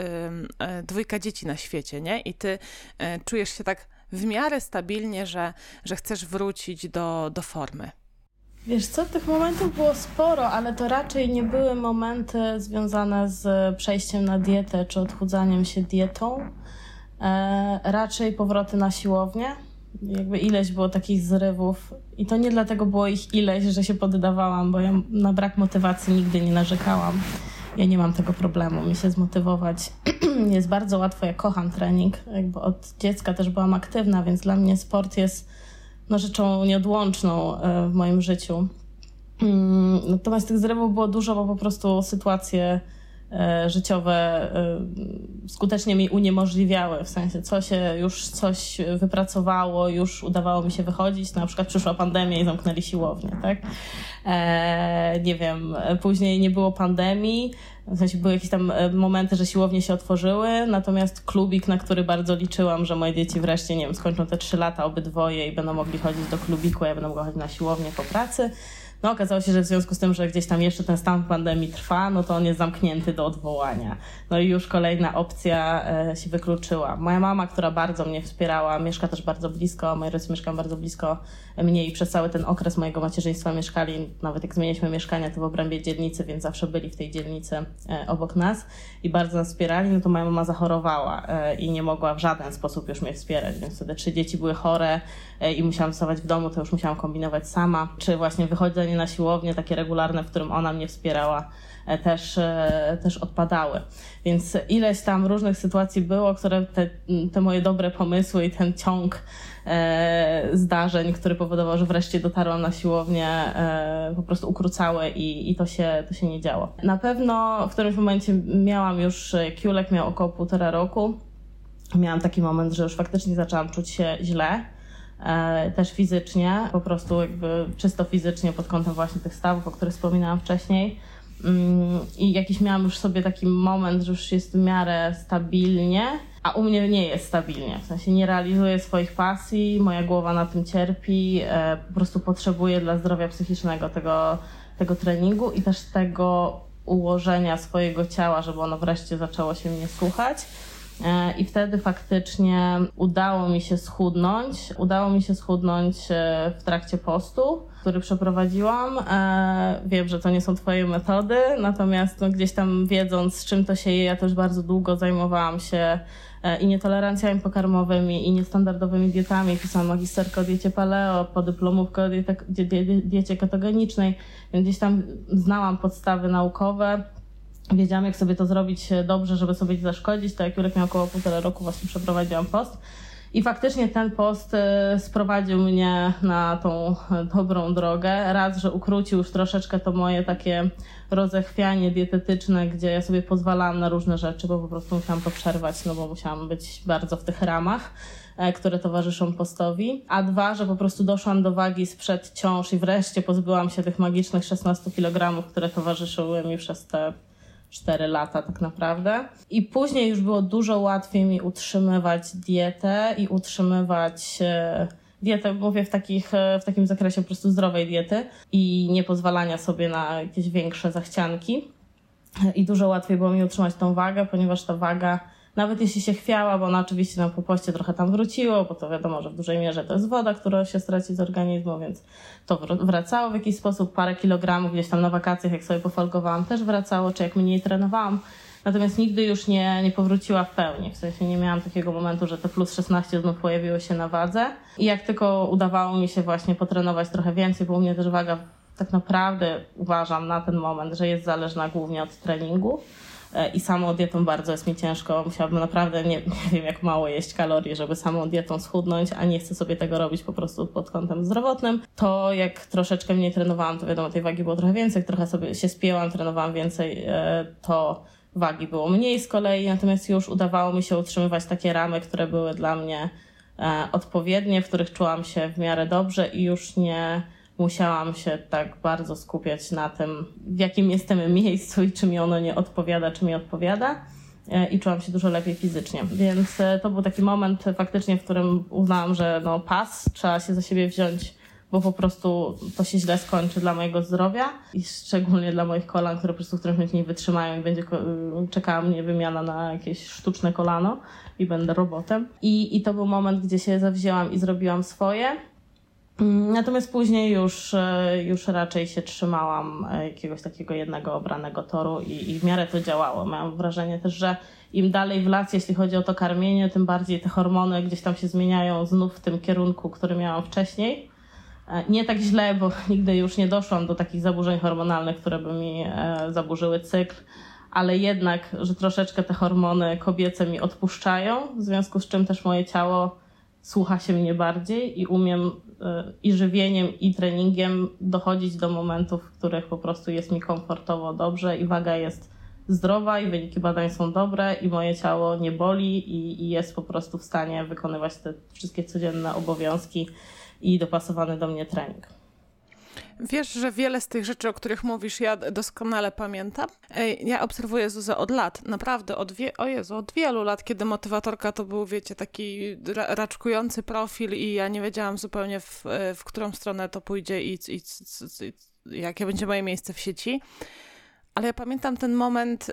e, dwójka dzieci na świecie, nie? I ty e, czujesz się tak w miarę stabilnie, że, że chcesz wrócić do, do formy. Wiesz co, tych momentów było sporo, ale to raczej nie były momenty związane z przejściem na dietę czy odchudzaniem się dietą. E, raczej powroty na siłownię. Jakby ileś było takich zrywów i to nie dlatego było ich ileś, że się poddawałam, bo ja na brak motywacji nigdy nie narzekałam. Ja nie mam tego problemu, mi się zmotywować <clears throat> jest bardzo łatwo. Ja kocham trening, jakby od dziecka też byłam aktywna, więc dla mnie sport jest no, rzeczą nieodłączną e, w moim życiu. Mm, natomiast tych zrywów było dużo, bo po prostu sytuacje e, życiowe e, skutecznie mi uniemożliwiały, w sensie co się już coś wypracowało, już udawało mi się wychodzić, na przykład przyszła pandemia i zamknęli siłownię, tak? Nie wiem, później nie było pandemii, w sensie były jakieś tam momenty, że siłownie się otworzyły, natomiast klubik, na który bardzo liczyłam, że moje dzieci wreszcie, nie wiem, skończą te trzy lata obydwoje i będą mogli chodzić do klubiku, ja będę mogła chodzić na siłownię po pracy, no okazało się, że w związku z tym, że gdzieś tam jeszcze ten stan pandemii trwa, no to on jest zamknięty do odwołania. No i już kolejna opcja e, się wykluczyła. Moja mama, która bardzo mnie wspierała, mieszka też bardzo blisko, moi rodzice mieszkają bardzo blisko mnie i przez cały ten okres mojego macierzyństwa mieszkali, nawet jak zmieniliśmy mieszkania, to w obrębie dzielnicy, więc zawsze byli w tej dzielnicy e, obok nas i bardzo nas wspierali, no to moja mama zachorowała e, i nie mogła w żaden sposób już mnie wspierać, więc wtedy trzy dzieci były chore i musiałam zostawać w domu, to już musiałam kombinować sama, czy właśnie wychodzenie na siłownię, takie regularne, w którym ona mnie wspierała, e, też, e, też odpadały. Więc ileś tam różnych sytuacji było, które te, te moje dobre pomysły i ten ciąg e, zdarzeń, który powodował, że wreszcie dotarłam na siłownię, po prostu ukrócały i, i to, się, to się nie działo. Na pewno w którymś momencie miałam już, Kiulek miał około półtora roku, miałam taki moment, że już faktycznie zaczęłam czuć się źle też fizycznie, po prostu jakby czysto fizycznie pod kątem właśnie tych stawów, o których wspominałam wcześniej. Mm, I jakiś miałam już sobie taki moment, że już jest w miarę stabilnie, a u mnie nie jest stabilnie. W sensie nie realizuję swoich pasji, moja głowa na tym cierpi, e, po prostu potrzebuję dla zdrowia psychicznego tego, tego treningu i też tego ułożenia swojego ciała, żeby ono wreszcie zaczęło się mnie słuchać. E, I wtedy faktycznie udało mi się schudnąć. Udało mi się schudnąć e, w trakcie postu, który przeprowadziłam. E, wiem, że to nie są Twoje metody, natomiast no, gdzieś tam wiedząc, z czym to się je, ja też bardzo długo zajmowałam się i nietolerancjami pokarmowymi, i niestandardowymi dietami. Pisałam magisterkę o diecie paleo, podyplomówkę o diecie, diecie ketogenicznej, więc gdzieś tam znałam podstawy naukowe wiedziałam, jak sobie to zrobić dobrze, żeby sobie nie zaszkodzić. To jak Jurek miał około półtora roku, właśnie przeprowadziłam post. I faktycznie ten post e, sprowadził mnie na tą dobrą drogę. Raz, że ukrócił już troszeczkę to moje takie rozechwianie dietetyczne, gdzie ja sobie pozwalałam na różne rzeczy, bo po prostu musiałam to przerwać, no bo musiałam być bardzo w tych ramach, e, które towarzyszą postowi. A dwa, że po prostu doszłam do wagi sprzed ciąż i wreszcie pozbyłam się tych magicznych 16 kg, które towarzyszyły mi przez te 4 lata tak naprawdę. I później już było dużo łatwiej mi utrzymywać dietę i utrzymywać e, dietę, mówię w, takich, e, w takim zakresie po prostu zdrowej diety i nie pozwalania sobie na jakieś większe zachcianki. I dużo łatwiej było mi utrzymać tą wagę, ponieważ ta waga nawet jeśli się chwiała, bo ona oczywiście na po poście trochę tam wróciło, bo to wiadomo, że w dużej mierze to jest woda, która się straci z organizmu, więc to wracało w jakiś sposób. Parę kilogramów gdzieś tam na wakacjach, jak sobie pofolgowałam, też wracało, czy jak mniej trenowałam. Natomiast nigdy już nie, nie powróciła w pełni. W sensie nie miałam takiego momentu, że te plus 16 znów pojawiło się na wadze. I jak tylko udawało mi się właśnie potrenować trochę więcej, bo u mnie też waga tak naprawdę uważam na ten moment, że jest zależna głównie od treningu i samą dietą bardzo jest mi ciężko. Musiałabym naprawdę, nie, nie wiem jak mało jeść kalorii, żeby samą dietą schudnąć, a nie chcę sobie tego robić po prostu pod kątem zdrowotnym. To jak troszeczkę mniej trenowałam, to wiadomo, tej wagi było trochę więcej, trochę sobie się spięłam, trenowałam więcej, e, to wagi było mniej z kolei, natomiast już udawało mi się utrzymywać takie ramy, które były dla mnie e, odpowiednie, w których czułam się w miarę dobrze i już nie musiałam się tak bardzo skupiać na tym, w jakim jestem miejscu i czy mi ono nie odpowiada, czy mi odpowiada. E, I czułam się dużo lepiej fizycznie. Więc e, to był taki moment faktycznie, w którym uznałam, że no pas, trzeba się za siebie wziąć, bo po prostu to się źle skończy dla mojego zdrowia i szczególnie dla moich kolan, które po prostu w którymś momencie nie wytrzymają i będzie czekała mnie wymiana na jakieś sztuczne kolano i będę robotem. I, I to był moment, gdzie się zawzięłam i zrobiłam swoje. Mm, natomiast później już, e, już raczej się trzymałam e, jakiegoś takiego jednego obranego toru i, i w miarę to działało. Miałam wrażenie też, że im dalej w las, jeśli chodzi o to karmienie, tym bardziej te hormony gdzieś tam się zmieniają znów w tym kierunku, który miałam wcześniej. E, nie tak źle, bo <laughs> nigdy już nie doszłam do takich zaburzeń hormonalnych, które by mi zaburzyły cykl, ale jednak, że troszeczkę te hormony kobiece mi odpuszczają, w związku z czym też moje ciało słucha się mnie bardziej i umiem i żywieniem, i treningiem dochodzić do momentów, w których po prostu jest mi komfortowo, dobrze i waga jest zdrowa i wyniki badań są dobre i moje ciało nie boli i, i jest po prostu w stanie wykonywać te wszystkie codzienne obowiązki i dopasowany do mnie trening. Wiesz, że wiele z tych rzeczy, o których mówisz, ja doskonale pamiętam. Ja obserwuję Zuzę od lat, naprawdę od, wie, o Jezu, od wielu lat, kiedy motywatorka to był, wiecie, taki raczkujący profil i ja nie wiedziałam zupełnie w, w którą stronę to pójdzie i, i, i, i jakie będzie moje miejsce w sieci. Ale ja pamiętam ten moment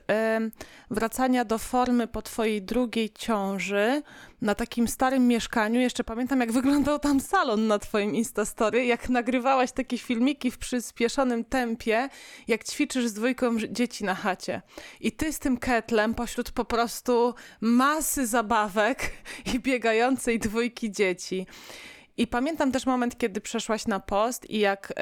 wracania do formy po twojej drugiej ciąży na takim starym mieszkaniu. Jeszcze pamiętam, jak wyglądał tam salon na twoim Instastory, jak nagrywałaś takie filmiki w przyspieszonym tempie, jak ćwiczysz z dwójką dzieci na chacie. I ty z tym ketlem pośród po prostu masy zabawek i biegającej dwójki dzieci. I pamiętam też moment, kiedy przeszłaś na post i jak,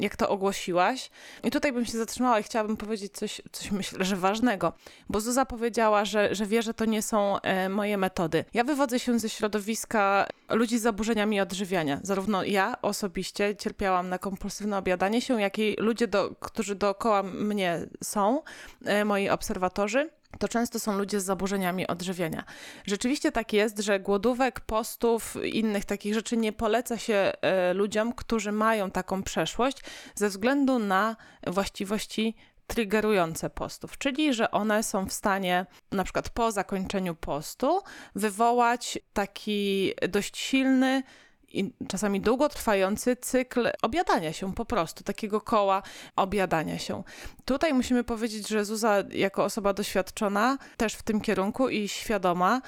jak to ogłosiłaś. I tutaj bym się zatrzymała i chciałabym powiedzieć coś, coś myślę, że ważnego, bo Zuza powiedziała, że, że wie, że to nie są e, moje metody. Ja wywodzę się ze środowiska ludzi z zaburzeniami odżywiania. Zarówno ja osobiście cierpiałam na kompulsywne obiadanie się, jak i ludzie, do, którzy dookoła mnie są, e, moi obserwatorzy to często są ludzie z zaburzeniami odżywiania. Rzeczywiście tak jest, że głodówek, postów, innych takich rzeczy nie poleca się e, ludziom, którzy mają taką przeszłość ze względu na właściwości triggerujące postów, czyli że one są w stanie na przykład po zakończeniu postu wywołać taki dość silny i czasami długotrwający cykl obiadania się po prostu, takiego koła obiadania się. Tutaj musimy powiedzieć, że Zuza jako osoba doświadczona też w tym kierunku i świadoma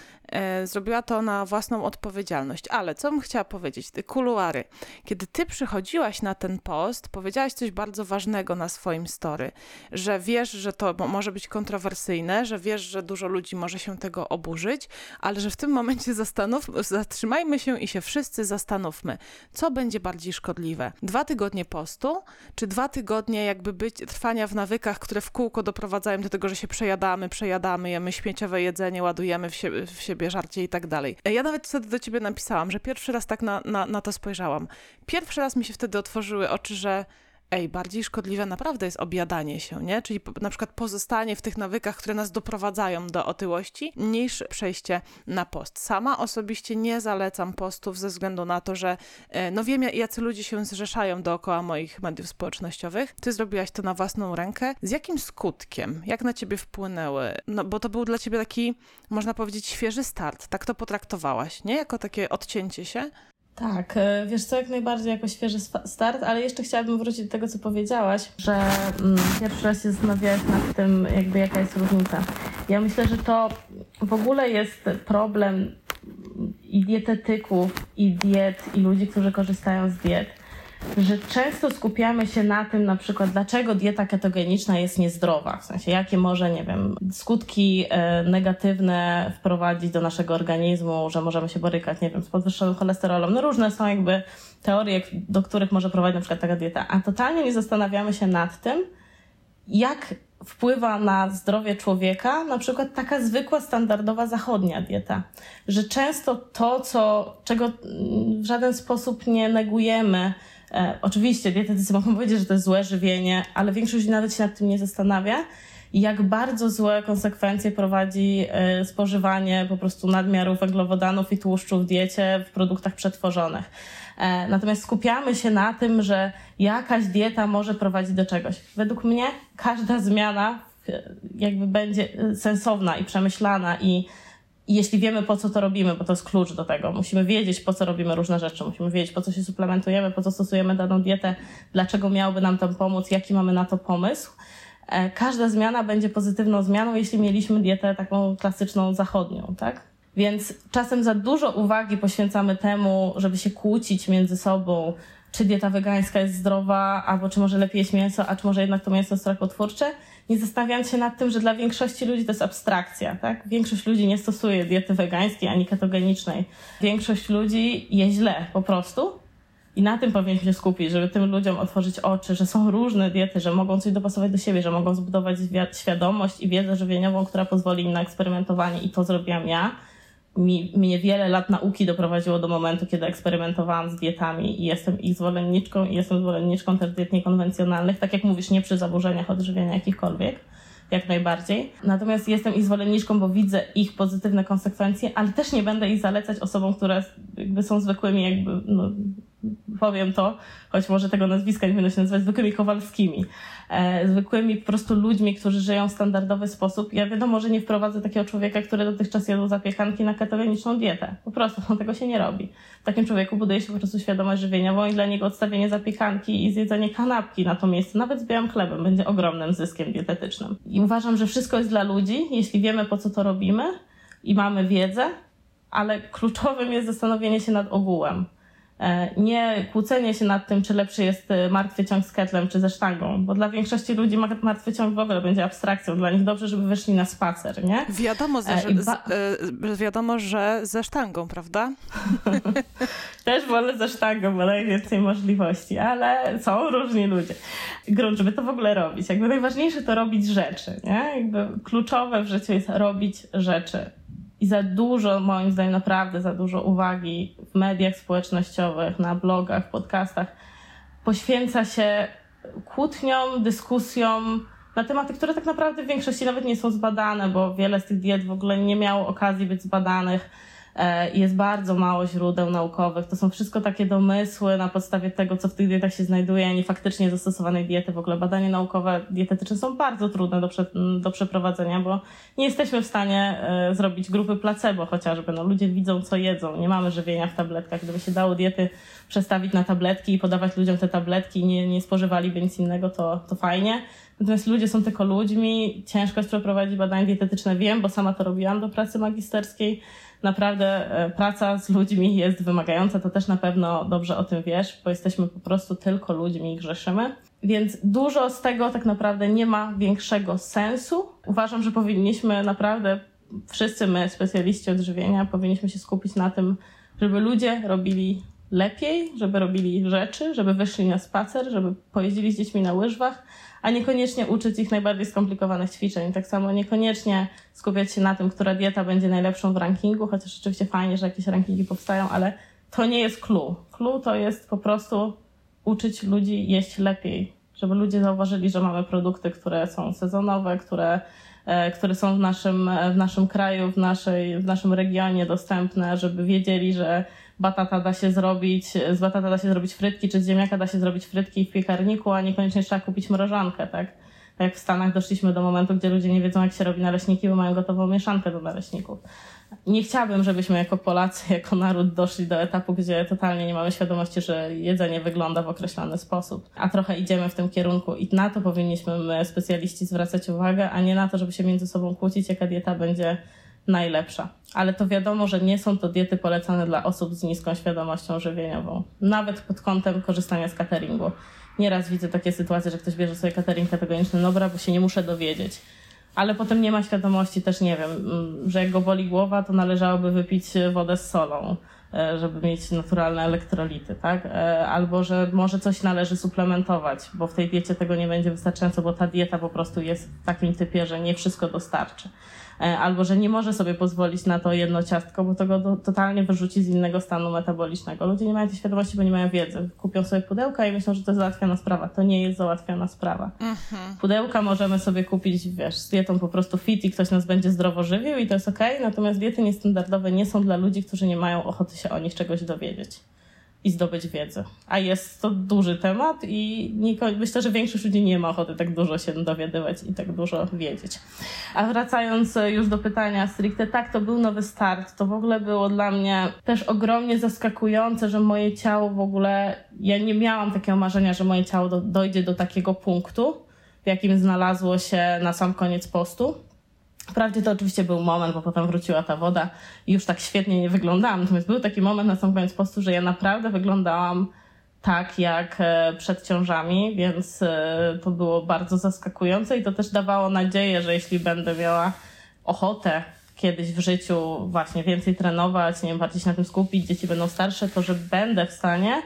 zrobiła to na własną odpowiedzialność. Ale co bym chciała powiedzieć, te kuluary. Kiedy ty przychodziłaś na ten post, powiedziałaś coś bardzo ważnego na swoim story, że wiesz, że to może być kontrowersyjne, że wiesz, że dużo ludzi może się tego oburzyć, ale że w tym momencie zastanów, zatrzymajmy się i się wszyscy zastanówmy, co będzie bardziej szkodliwe. Dwa tygodnie postu, czy dwa tygodnie jakby być, trwania w nawykach, które w kółko doprowadzają do tego, że się przejadamy, przejadamy, jemy śmieciowe jedzenie, ładujemy w siebie, w siebie siebie, żarcie i tak dalej. Ja nawet wtedy do ciebie napisałam, że pierwszy raz tak na, na, na to spojrzałam. Pierwszy raz mi się wtedy otworzyły oczy, że ej, bardziej szkodliwe naprawdę jest objadanie się, nie? Czyli na przykład pozostanie w tych nawykach, które nas doprowadzają do otyłości, niż przejście na post. Sama osobiście nie zalecam postów ze względu na to, że e, no wiem, jacy ludzie się zrzeszają dookoła moich mediów społecznościowych. Ty zrobiłaś to na własną rękę. Z jakim skutkiem? Jak na ciebie wpłynęły? No bo to był dla ciebie taki, można powiedzieć, świeży start. Tak to potraktowałaś, nie? Jako takie odcięcie się? Tak, e, wiesz co, jak najbardziej jako świeży start, ale jeszcze chciałabym wrócić do tego, co powiedziałaś, że mm, pierwszy raz się zastanawiałaś nad tym, jakby jaka jest różnica. Ja myślę, że to w ogóle jest problem i dietetyków, i diet, i ludzi, którzy korzystają z diet, że często skupiamy się na tym, na przykład, dlaczego dieta ketogeniczna jest niezdrowa, w sensie jakie może, nie wiem, skutki e, negatywne wprowadzić do naszego organizmu, że możemy się borykać, nie wiem, z podwyższonym cholesterolem. No różne są jakby teorie, do których może prowadzić na przykład taka dieta, a totalnie nie zastanawiamy się nad tym, jak wpływa na zdrowie człowieka na przykład taka zwykła, standardowa zachodnia dieta. Że często to, co, czego w żaden sposób nie negujemy, E, oczywiście dietetycy mogą powiedzieć, że to jest złe żywienie, ale większość nawet się nad tym nie zastanawia. Jak bardzo złe konsekwencje prowadzi e, spożywanie po prostu nadmiaru węglowodanów i tłuszczu w diecie w produktach przetworzonych. E, natomiast skupiamy się na tym, że jakaś dieta może prowadzić do czegoś. Według mnie każda zmiana jakby będzie sensowna i przemyślana i i jeśli wiemy, po co to robimy, bo to jest klucz do tego, musimy wiedzieć, po co robimy różne rzeczy, musimy wiedzieć, po co się suplementujemy, po co stosujemy daną dietę, dlaczego miałby nam tam pomóc, jaki mamy na to pomysł. E, każda zmiana będzie pozytywną zmianą, jeśli mieliśmy dietę taką klasyczną zachodnią, tak? Więc czasem za dużo uwagi poświęcamy temu, żeby się kłócić między sobą, czy dieta wegańska jest zdrowa, albo czy może lepiej jeść mięso, a czy może jednak to mięso jest rakotwórcze nie zastanawiając się nad tym, że dla większości ludzi to jest abstrakcja, tak? Większość ludzi nie stosuje diety wegańskiej ani ketogenicznej. Większość ludzi je źle po prostu. I na tym powinniśmy się skupić, żeby tym ludziom otworzyć oczy, że są różne diety, że mogą coś dopasować do siebie, że mogą zbudować świadomość i wiedzę żywieniową, która pozwoli im na eksperymentowanie i to zrobiłam ja mi, mnie wiele lat nauki doprowadziło do momentu, kiedy eksperymentowałam z dietami i jestem ich zwolenniczką i jestem zwolenniczką też diet niekonwencjonalnych, tak jak mówisz, nie przy zaburzeniach odżywiania jakichkolwiek, jak najbardziej. Natomiast jestem ich zwolenniczką, bo widzę ich pozytywne konsekwencje, ale też nie będę ich zalecać osobom, które jakby są zwykłymi jakby no, powiem to, choć może tego nazwiska nie będę się nazywać, zwykłymi Kowalskimi, e, zwykłymi po prostu ludźmi, którzy żyją w standardowy sposób. Ja wiadomo, że nie wprowadzę takiego człowieka, który dotychczas jadł zapiekanki na ketogeniczną dietę. Po prostu no, tego się nie robi. W takim człowieku buduje się po prostu świadomość żywieniową i dla niego odstawienie zapiekanki i zjedzenie kanapki na to miejsce, nawet z białym chlebem, będzie ogromnym zyskiem dietetycznym. I uważam, że wszystko jest dla ludzi, jeśli wiemy po co to robimy i mamy wiedzę, ale kluczowym jest zastanowienie się nad ogółem nie kłócenie się nad tym, czy lepszy jest e, martwy ciąg z ketlem, czy ze sztangą, bo dla większości ludzi martwy ciąg w ogóle będzie abstrakcją. Dla nich dobrze, żeby wyszli na spacer, nie? Wiadomo, ze, e, ba- z, wiadomo że ze sztangą, prawda? <laughs> Też wolę ze sztangą, bo najwięcej możliwości, ale są różni ludzie. Grunt, żeby to w ogóle robić. Jakby najważniejsze to robić rzeczy, nie? Jakby kluczowe w życiu jest robić rzeczy i za dużo, moim zdaniem, naprawdę za dużo uwagi w mediach społecznościowych, na blogach, podcastach poświęca się kłótniom, dyskusjom na tematy, które tak naprawdę w większości nawet nie są zbadane, bo wiele z tych diet w ogóle nie miało okazji być zbadanych jest bardzo mało źródeł naukowych. To są wszystko takie domysły na podstawie tego, co w tych dietach się znajduje, a nie faktycznie zastosowanej diety. W ogóle badania naukowe dietetyczne są bardzo trudne do, prze, do przeprowadzenia, bo nie jesteśmy w stanie e, zrobić grupy placebo chociażby. No, ludzie widzą, co jedzą. Nie mamy żywienia w tabletkach. Gdyby się dało diety przestawić na tabletki i podawać ludziom te tabletki i nie, nie spożywaliby nic innego, to, to fajnie. Natomiast ludzie są tylko ludźmi. Ciężko jest przeprowadzić badania dietetyczne. Wiem, bo sama to robiłam do pracy magisterskiej naprawdę e, praca z ludźmi jest wymagająca, to też na pewno dobrze o tym wiesz, bo jesteśmy po prostu tylko ludźmi i grzeszymy. Więc dużo z tego tak naprawdę nie ma większego sensu. Uważam, że powinniśmy naprawdę, wszyscy my, specjaliści odżywienia, powinniśmy się skupić na tym, żeby ludzie robili lepiej, żeby robili rzeczy, żeby wyszli na spacer, żeby pojeździli z dziećmi na łyżwach, a niekoniecznie uczyć ich najbardziej skomplikowanych ćwiczeń. Tak samo niekoniecznie skupiać się na tym, która dieta będzie najlepszą w rankingu, chociaż oczywiście fajnie, że jakieś rankingi powstają, ale to nie jest clue. Clue to jest po prostu uczyć ludzi jeść lepiej, żeby ludzie zauważyli, że mamy produkty, które są sezonowe, które, e, które są w naszym, w naszym kraju, w, naszej, w naszym regionie dostępne, żeby wiedzieli, że batata da się zrobić, z batata da się zrobić frytki, czy z ziemniaka da się zrobić frytki w piekarniku, a niekoniecznie trzeba kupić mrożankę, tak? Tak jak w Stanach doszliśmy do momentu, gdzie ludzie nie wiedzą, jak się robi naleśniki, bo mają gotową mieszankę do naleśników. Nie chciałabym, żebyśmy jako Polacy, jako naród doszli do etapu, gdzie totalnie nie mamy świadomości, że jedzenie wygląda w określony sposób. A trochę idziemy w tym kierunku i na to powinniśmy my, specjaliści, zwracać uwagę, a nie na to, żeby się między sobą kłócić, jaka dieta będzie najlepsza. Ale to wiadomo, że nie są to diety polecane dla osób z niską świadomością żywieniową. Nawet pod kątem korzystania z cateringu. Nieraz widzę takie sytuacje, że ktoś bierze sobie catering kategoryczny, dobra, bo się nie muszę dowiedzieć. Ale potem nie ma świadomości też, nie wiem, mm, że jak go boli głowa, to należałoby wypić wodę z solą, e, żeby mieć naturalne elektrolity, tak? E, albo, że może coś należy suplementować, bo w tej diecie tego nie będzie wystarczająco, bo ta dieta po prostu jest w takim typie, że nie wszystko dostarczy. E, albo że nie może sobie pozwolić na to jedno ciastko, bo to go do, totalnie wyrzuci z innego stanu metabolicznego. Ludzie nie mają tej świadomości, bo nie mają wiedzy. Kupią sobie pudełka i myślą, że to jest załatwiona sprawa. To nie jest załatwiona sprawa. Mhm. Pudełka możemy sobie kupić, wiesz, z dietą po prostu fit i ktoś nas będzie zdrowo żywił i to jest okej, okay, natomiast diety niestandardowe nie są dla ludzi, którzy nie mają ochoty się o nich czegoś dowiedzieć i zdobyć wiedzę. A jest to duży temat i myślę, że większość ludzi nie ma ochoty tak dużo się dowiadywać i tak dużo wiedzieć. A wracając e, już do pytania stricte, tak, to był nowy start. To w ogóle było dla mnie też ogromnie zaskakujące, że moje ciało w ogóle, ja nie miałam takiego marzenia, że moje ciało do, dojdzie do takiego punktu, w jakim znalazło się na sam koniec postu Wprawdzie to oczywiście był moment, bo potem wróciła ta woda i już tak świetnie nie wyglądałam. Natomiast był taki moment na sam koniec postu, że ja naprawdę wyglądałam tak jak e, przed ciążami, więc e, to było bardzo zaskakujące i to też dawało nadzieję, że jeśli będę miała ochotę kiedyś w życiu właśnie więcej trenować, nie wiem, bardziej się na tym skupić, dzieci będą starsze, to że będę w stanie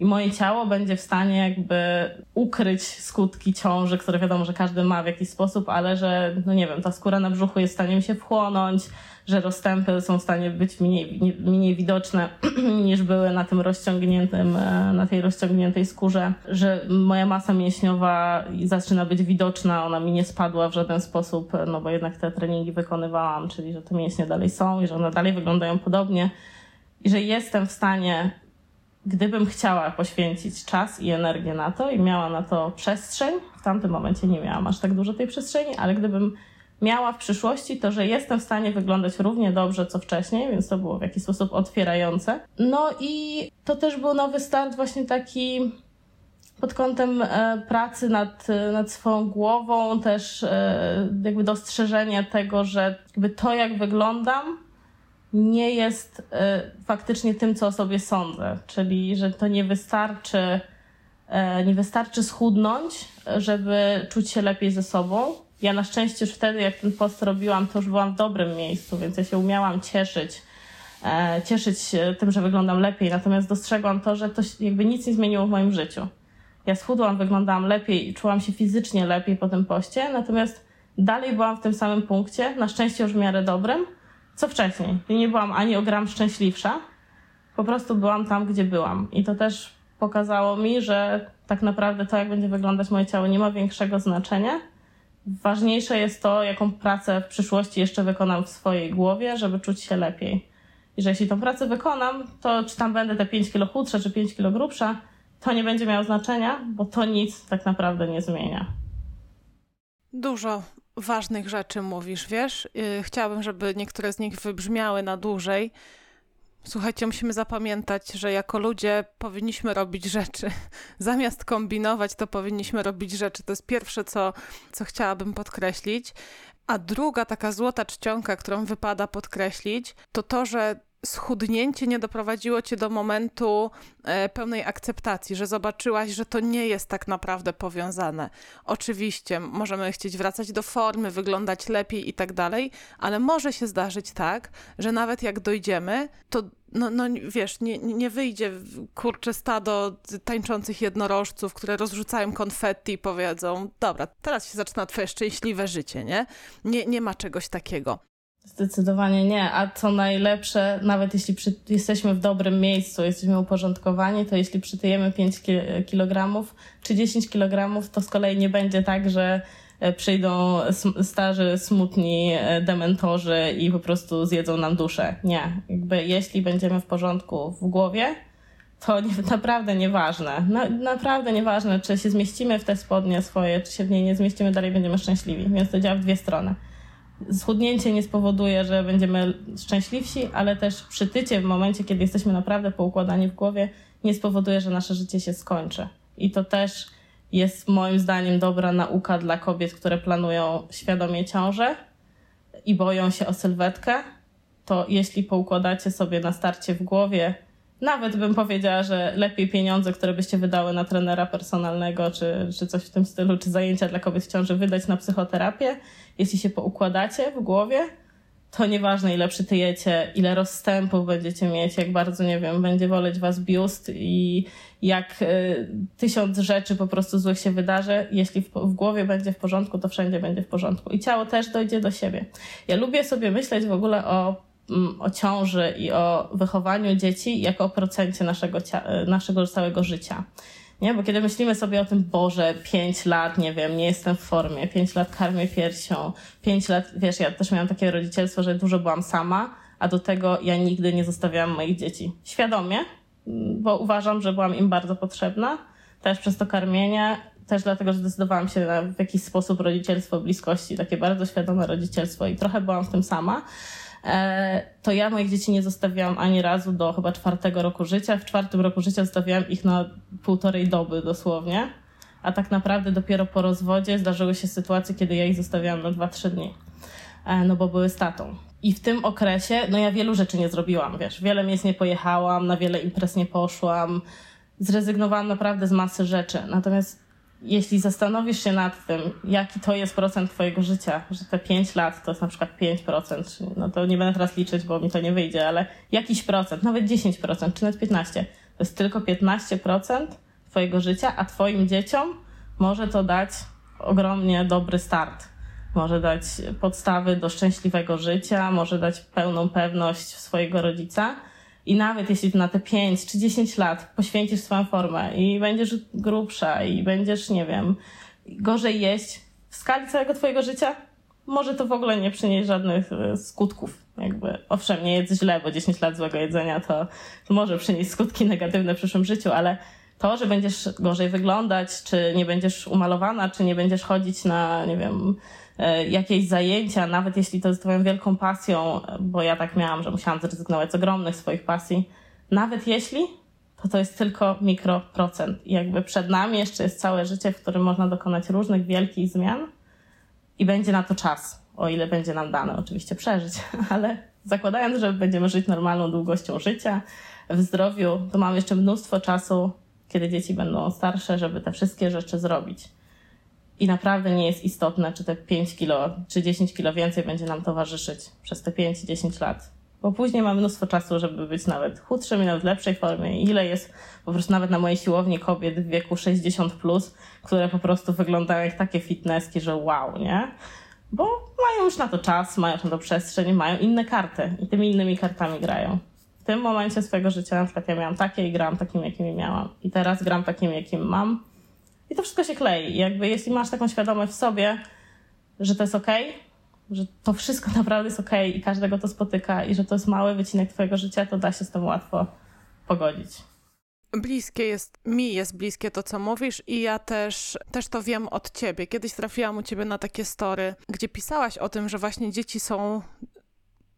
i moje ciało będzie w stanie jakby ukryć skutki ciąży, które wiadomo, że każdy ma w jakiś sposób, ale że, no nie wiem, ta skóra na brzuchu jest w stanie mi się wchłonąć, że rozstępy są w stanie być mniej, mniej widoczne <clears throat> niż były na tym rozciągniętym, e, na tej rozciągniętej skórze, że moja masa mięśniowa zaczyna być widoczna, ona mi nie spadła w żaden sposób, no bo jednak te treningi wykonywałam, czyli że te mięśnie dalej są i że one dalej wyglądają podobnie i że jestem w stanie gdybym chciała poświęcić czas i energię na to i miała na to przestrzeń, w tamtym momencie nie miałam aż tak dużo tej przestrzeni, ale gdybym miała w przyszłości, to że jestem w stanie wyglądać równie dobrze co wcześniej, więc to było w jakiś sposób otwierające. No i to też był nowy start, właśnie taki pod kątem e, pracy nad, nad swoją głową, też e, jakby dostrzeżenie tego, że jakby to, jak wyglądam, nie jest y, faktycznie tym, co o sobie sądzę. Czyli, że to nie wystarczy, y, nie wystarczy schudnąć, żeby czuć się lepiej ze sobą. Ja na szczęście już wtedy, jak ten post robiłam, to już byłam w dobrym miejscu, więc ja się umiałam cieszyć, e, cieszyć się tym, że wyglądam lepiej. Natomiast dostrzegłam to, że to jakby nic nie zmieniło w moim życiu. Ja schudłam, wyglądałam lepiej i czułam się fizycznie lepiej po tym poście, natomiast dalej byłam w tym samym punkcie, na szczęście już w miarę dobrym, co wcześniej. I nie byłam ani o gram szczęśliwsza, po prostu byłam tam, gdzie byłam. I to też pokazało mi, że tak naprawdę to, jak będzie wyglądać moje ciało, nie ma większego znaczenia. Ważniejsze jest to, jaką pracę w przyszłości jeszcze wykonam w swojej głowie, żeby czuć się lepiej. I że jeśli tą pracę wykonam, to czy tam będę te 5 kilo chudsza, czy 5 kilo grubsza, to nie będzie miało znaczenia, bo to nic tak naprawdę nie zmienia. Dużo ważnych rzeczy mówisz, wiesz? Y, chciałabym, żeby niektóre z nich wybrzmiały na dłużej. Słuchajcie, musimy zapamiętać, że jako ludzie powinniśmy robić rzeczy. <laughs> Zamiast kombinować, to powinniśmy robić rzeczy. To jest pierwsze, co, co chciałabym podkreślić. A druga taka złota czcionka, którą wypada podkreślić, to to, że schudnięcie nie doprowadziło cię do momentu e, pełnej akceptacji, że zobaczyłaś, że to nie jest tak naprawdę powiązane. Oczywiście możemy chcieć wracać do formy, wyglądać lepiej i tak dalej, ale może się zdarzyć tak, że nawet jak dojdziemy, to no, no wiesz, nie, nie wyjdzie kurcze stado tańczących jednorożców, które rozrzucają konfetti i powiedzą, dobra, teraz się zaczyna twoje szczęśliwe życie, nie? Nie, nie ma czegoś takiego. Zdecydowanie nie. A co najlepsze, nawet jeśli przy, jesteśmy w dobrym miejscu, jesteśmy uporządkowani, to jeśli przytyjemy 5 kg czy 10 kg, to z kolei nie będzie tak, że e, przyjdą starzy, smutni e, dementorzy i po prostu zjedzą nam duszę. Nie. Jakby jeśli będziemy w porządku w głowie, to nie, naprawdę nieważne. Na, naprawdę nieważne, czy się zmieścimy w te spodnie swoje, czy się w niej nie zmieścimy, dalej będziemy szczęśliwi. Więc to działa w dwie strony schudnięcie nie spowoduje, że będziemy szczęśliwsi, ale też przytycie w momencie, kiedy jesteśmy naprawdę poukładani w głowie, nie spowoduje, że nasze życie się skończy. I to też jest moim zdaniem dobra nauka dla kobiet, które planują świadomie ciążę i boją się o sylwetkę. To jeśli poukładacie sobie na starcie w głowie, nawet bym powiedziała, że lepiej pieniądze, które byście wydały na trenera personalnego, czy, czy coś w tym stylu, czy zajęcia dla kobiet w ciąży, wydać na psychoterapię. Jeśli się poukładacie w głowie, to nieważne ile przytyjecie, ile rozstępów będziecie mieć, jak bardzo, nie wiem, będzie woleć was biust i jak y, tysiąc rzeczy po prostu złych się wydarzy. Jeśli w, w, głowie będzie w porządku, to wszędzie będzie w porządku. I ciało też dojdzie do siebie. Ja lubię sobie myśleć w ogóle o o ciąży i o wychowaniu dzieci jako o procencie naszego, naszego całego życia. Nie? Bo kiedy myślimy sobie o tym, Boże, pięć lat, nie wiem, nie jestem w formie, pięć lat karmię piersią, pięć lat, wiesz, ja też miałam takie rodzicielstwo, że dużo byłam sama, a do tego ja nigdy nie zostawiałam moich dzieci. Świadomie, mm, bo uważam, że byłam im bardzo potrzebna, też przez to karmienie, też dlatego, że zdecydowałam się na w jakiś sposób rodzicielstwo bliskości, takie bardzo świadome rodzicielstwo i trochę byłam w tym sama. E, to ja moich dzieci nie zostawiałam ani razu do chyba czwartego roku życia. W czwartym roku życia zostawiałam ich na półtorej doby dosłownie. A tak naprawdę dopiero po rozwodzie zdarzyły się sytuacje, kiedy ja ich zostawiałam na 2-3 dni. E, no bo były statą. I w tym okresie, no ja wielu rzeczy nie zrobiłam, wiesz, wiele miejsc nie pojechałam, na wiele imprez nie poszłam, zrezygnowałam naprawdę z masy rzeczy. Natomiast jeśli zastanowisz się nad tym, jaki to jest procent Twojego życia, że te 5 lat to jest na przykład 5%, no to nie będę teraz liczyć, bo mi to nie wyjdzie, ale jakiś procent, nawet 10%, czy nawet 15%, to jest tylko 15% Twojego życia, a Twoim dzieciom może to dać ogromnie dobry start. Może dać podstawy do szczęśliwego życia, może dać pełną pewność swojego rodzica i nawet jeśli na te 5 czy 10 lat poświęcisz swoją formę i będziesz grubsza i będziesz, nie wiem, gorzej jeść w skali całego twojego życia, może to w ogóle nie przynieść żadnych e, skutków. Jakby, owszem, nie jedz źle, bo 10 lat złego jedzenia to, to może przynieść skutki negatywne w przyszłym życiu, ale to, że będziesz gorzej wyglądać, czy nie będziesz umalowana, czy nie będziesz chodzić na, nie wiem, jakieś zajęcia, nawet jeśli to jest Twoją wielką pasją, bo ja tak miałam, że musiałam zrezygnować z ogromnych swoich pasji, nawet jeśli, to to jest tylko mikroprocent. I jakby przed nami jeszcze jest całe życie, w którym można dokonać różnych wielkich zmian i będzie na to czas, o ile będzie nam dane oczywiście przeżyć, <laughs> ale zakładając, że będziemy żyć normalną długością życia, w zdrowiu, to mamy jeszcze mnóstwo czasu, kiedy dzieci będą starsze, żeby te wszystkie rzeczy zrobić i naprawdę nie jest istotne, czy te 5 kilo, czy 10 kilo więcej będzie nam towarzyszyć przez te 5-10 lat. Bo później mamy mnóstwo czasu, żeby być nawet chudszym i nawet w lepszej formie. I ile jest po prostu nawet na mojej siłowni kobiet w wieku 60, plus, które po prostu wyglądają jak takie fitnesski, że wow, nie? Bo mają już na to czas, mają na to przestrzeń, mają inne karty i tymi innymi kartami grają. W tym momencie swojego życia na przykład ja miałam takie i gram takimi, jakimi miałam. I teraz gram takimi, jakim mam i to wszystko się klei. jakby jeśli masz taką świadomość w sobie, że to jest ok, że to wszystko <laughs> naprawdę jest ok i każdego to spotyka i że to jest mały wycinek twojego życia, to da się z tym łatwo pogodzić. Bliskie jest, mi jest bliskie to, co mówisz, i ja też, też to wiem od ciebie. Kiedyś trafiłam u ciebie na takie story, gdzie pisałaś o tym, że właśnie dzieci są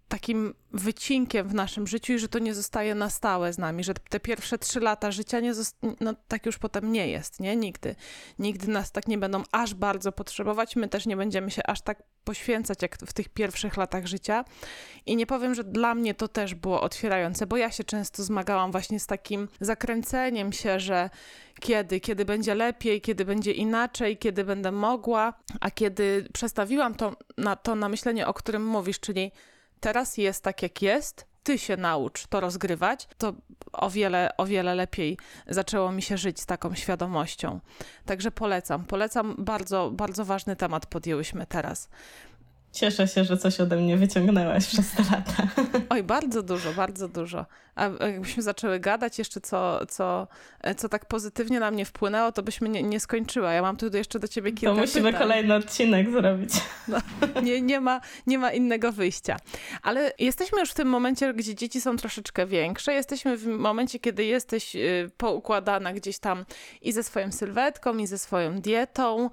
takim wycinkiem w naszym życiu i że to nie zostaje na stałe z nami, że te pierwsze trzy lata życia nie no tak już potem nie jest, nie? Nigdy. Nigdy nas tak nie będą aż bardzo potrzebować, my też nie będziemy się aż tak poświęcać jak w tych pierwszych latach życia. I nie powiem, że dla mnie to też było otwierające, bo ja się często zmagałam właśnie z takim zakręceniem się, że kiedy, kiedy będzie lepiej, kiedy będzie inaczej, kiedy będę mogła, a kiedy przestawiłam to na, to na myślenie, o którym mówisz, czyli teraz jest tak, jak jest, ty się naucz to rozgrywać, to o wiele, o wiele lepiej zaczęło mi się żyć z taką świadomością. Także polecam, polecam, bardzo, bardzo ważny temat podjęłyśmy teraz. Cieszę się, że coś ode mnie wyciągnęłaś <laughs> przez te lata. Oj, bardzo dużo, bardzo dużo. A jakbyśmy zaczęły gadać jeszcze, co, co, co tak pozytywnie na mnie wpłynęło, to byśmy nie, nie skończyła. Ja mam tu jeszcze do ciebie kilka To musimy pytań. kolejny odcinek zrobić. <laughs> No, nie, nie, ma, nie ma innego wyjścia. Ale jesteśmy już w tym momencie, gdzie dzieci są troszeczkę większe. Jesteśmy w momencie, kiedy jesteś y, poukładana gdzieś tam i ze swoją sylwetką, i ze swoją dietą,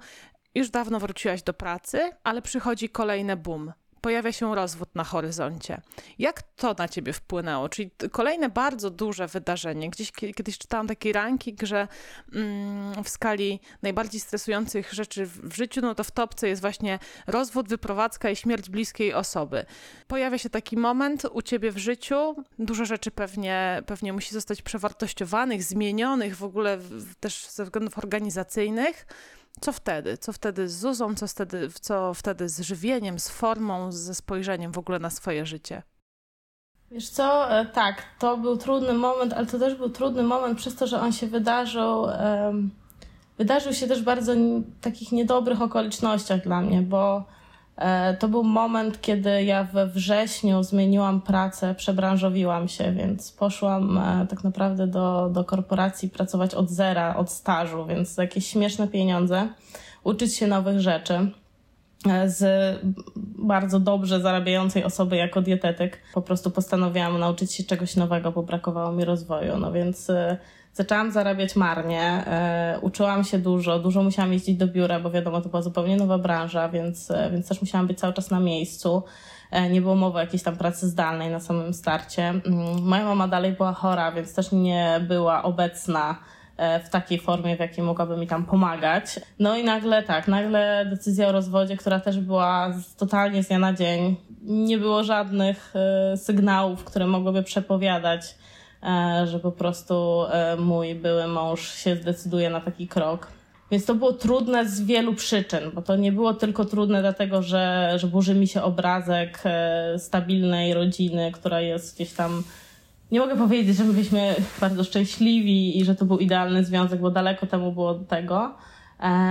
już dawno wróciłaś do pracy, ale przychodzi kolejny boom. Pojawia się rozwód na horyzoncie. Jak to na ciebie wpłynęło? Czyli kolejne bardzo duże wydarzenie. Gdzieś kiedyś czytałam taki ranking, że mm, w skali najbardziej stresujących rzeczy w życiu, no to w topce jest właśnie rozwód, wyprowadzka i śmierć bliskiej osoby. Pojawia się taki moment u ciebie w życiu, dużo rzeczy pewnie, pewnie musi zostać przewartościowanych, zmienionych w ogóle też ze względów organizacyjnych co wtedy? Co wtedy z Zuzą, co wtedy, co wtedy z żywieniem, z formą, ze spojrzeniem w ogóle na swoje życie? Wiesz co, e, tak, to był trudny moment, ale to też był trudny moment przez to, że on się wydarzył. Wydarzył się też bardzo takich niedobrych okolicznościach dla mnie, bo to był moment, kiedy ja we wrześniu zmieniłam pracę, przebranżowiłam się, więc poszłam e, tak naprawdę do, do korporacji pracować od zera, od stażu, więc za jakieś śmieszne pieniądze, uczyć się nowych rzeczy e, z bardzo dobrze zarabiającej osoby jako dietetyk. Po prostu postanowiłam nauczyć się czegoś nowego, bo brakowało mi rozwoju. No więc Zaczęłam zarabiać marnie, e, uczyłam się dużo, dużo musiałam jeździć do biura, bo wiadomo, to była zupełnie nowa branża, więc, e, więc też musiałam być cały czas na miejscu. E, nie było mowy o jakiejś tam pracy zdalnej na samym starcie. Mm, moja mama dalej była chora, więc też nie była obecna w takiej formie, w jakiej mogłaby mi tam pomagać. No i nagle tak, nagle decyzja o rozwodzie, która też była totalnie z dnia na dzień. Nie było żadnych sygnałów, które mogłyby przepowiadać że po prostu e, mój były mąż się zdecyduje na taki krok. Więc to było trudne z wielu przyczyn, bo to nie było tylko trudne dlatego, że, że burzy mi się obrazek e, stabilnej rodziny, która jest gdzieś tam. Nie mogę powiedzieć, że byliśmy bardzo szczęśliwi i że to był idealny związek, bo daleko temu było tego E,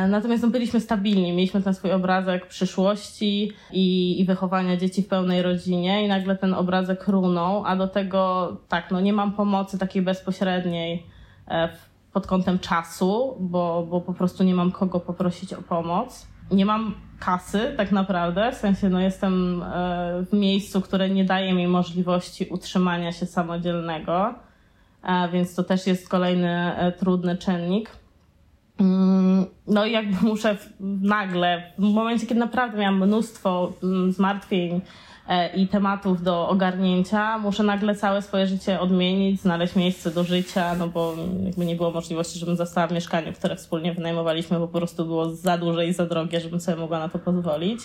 natomiast no, byliśmy stabilni, mieliśmy ten swój obrazek przyszłości i, i wychowania dzieci w pełnej rodzinie i nagle ten obrazek runął, a do tego tak, no nie mam pomocy takiej bezpośredniej e, pod kątem czasu, bo, bo po prostu nie mam kogo poprosić o pomoc. Nie mam kasy tak naprawdę, w sensie no jestem e, w miejscu, które nie daje mi możliwości utrzymania się samodzielnego, więc to też jest kolejny trudny czynnik. Mm, no i jakby muszę nagle, w momencie, kiedy naprawdę miałam mnóstwo mm, zmartwień e, i tematów do ogarnięcia, muszę nagle całe swoje życie odmienić, znaleźć miejsce do życia, no bo jakby nie było możliwości, żebym została w mieszkaniu, które wspólnie wynajmowaliśmy, bo po prostu było za duże i za drogie, żebym sobie mogła na to pozwolić.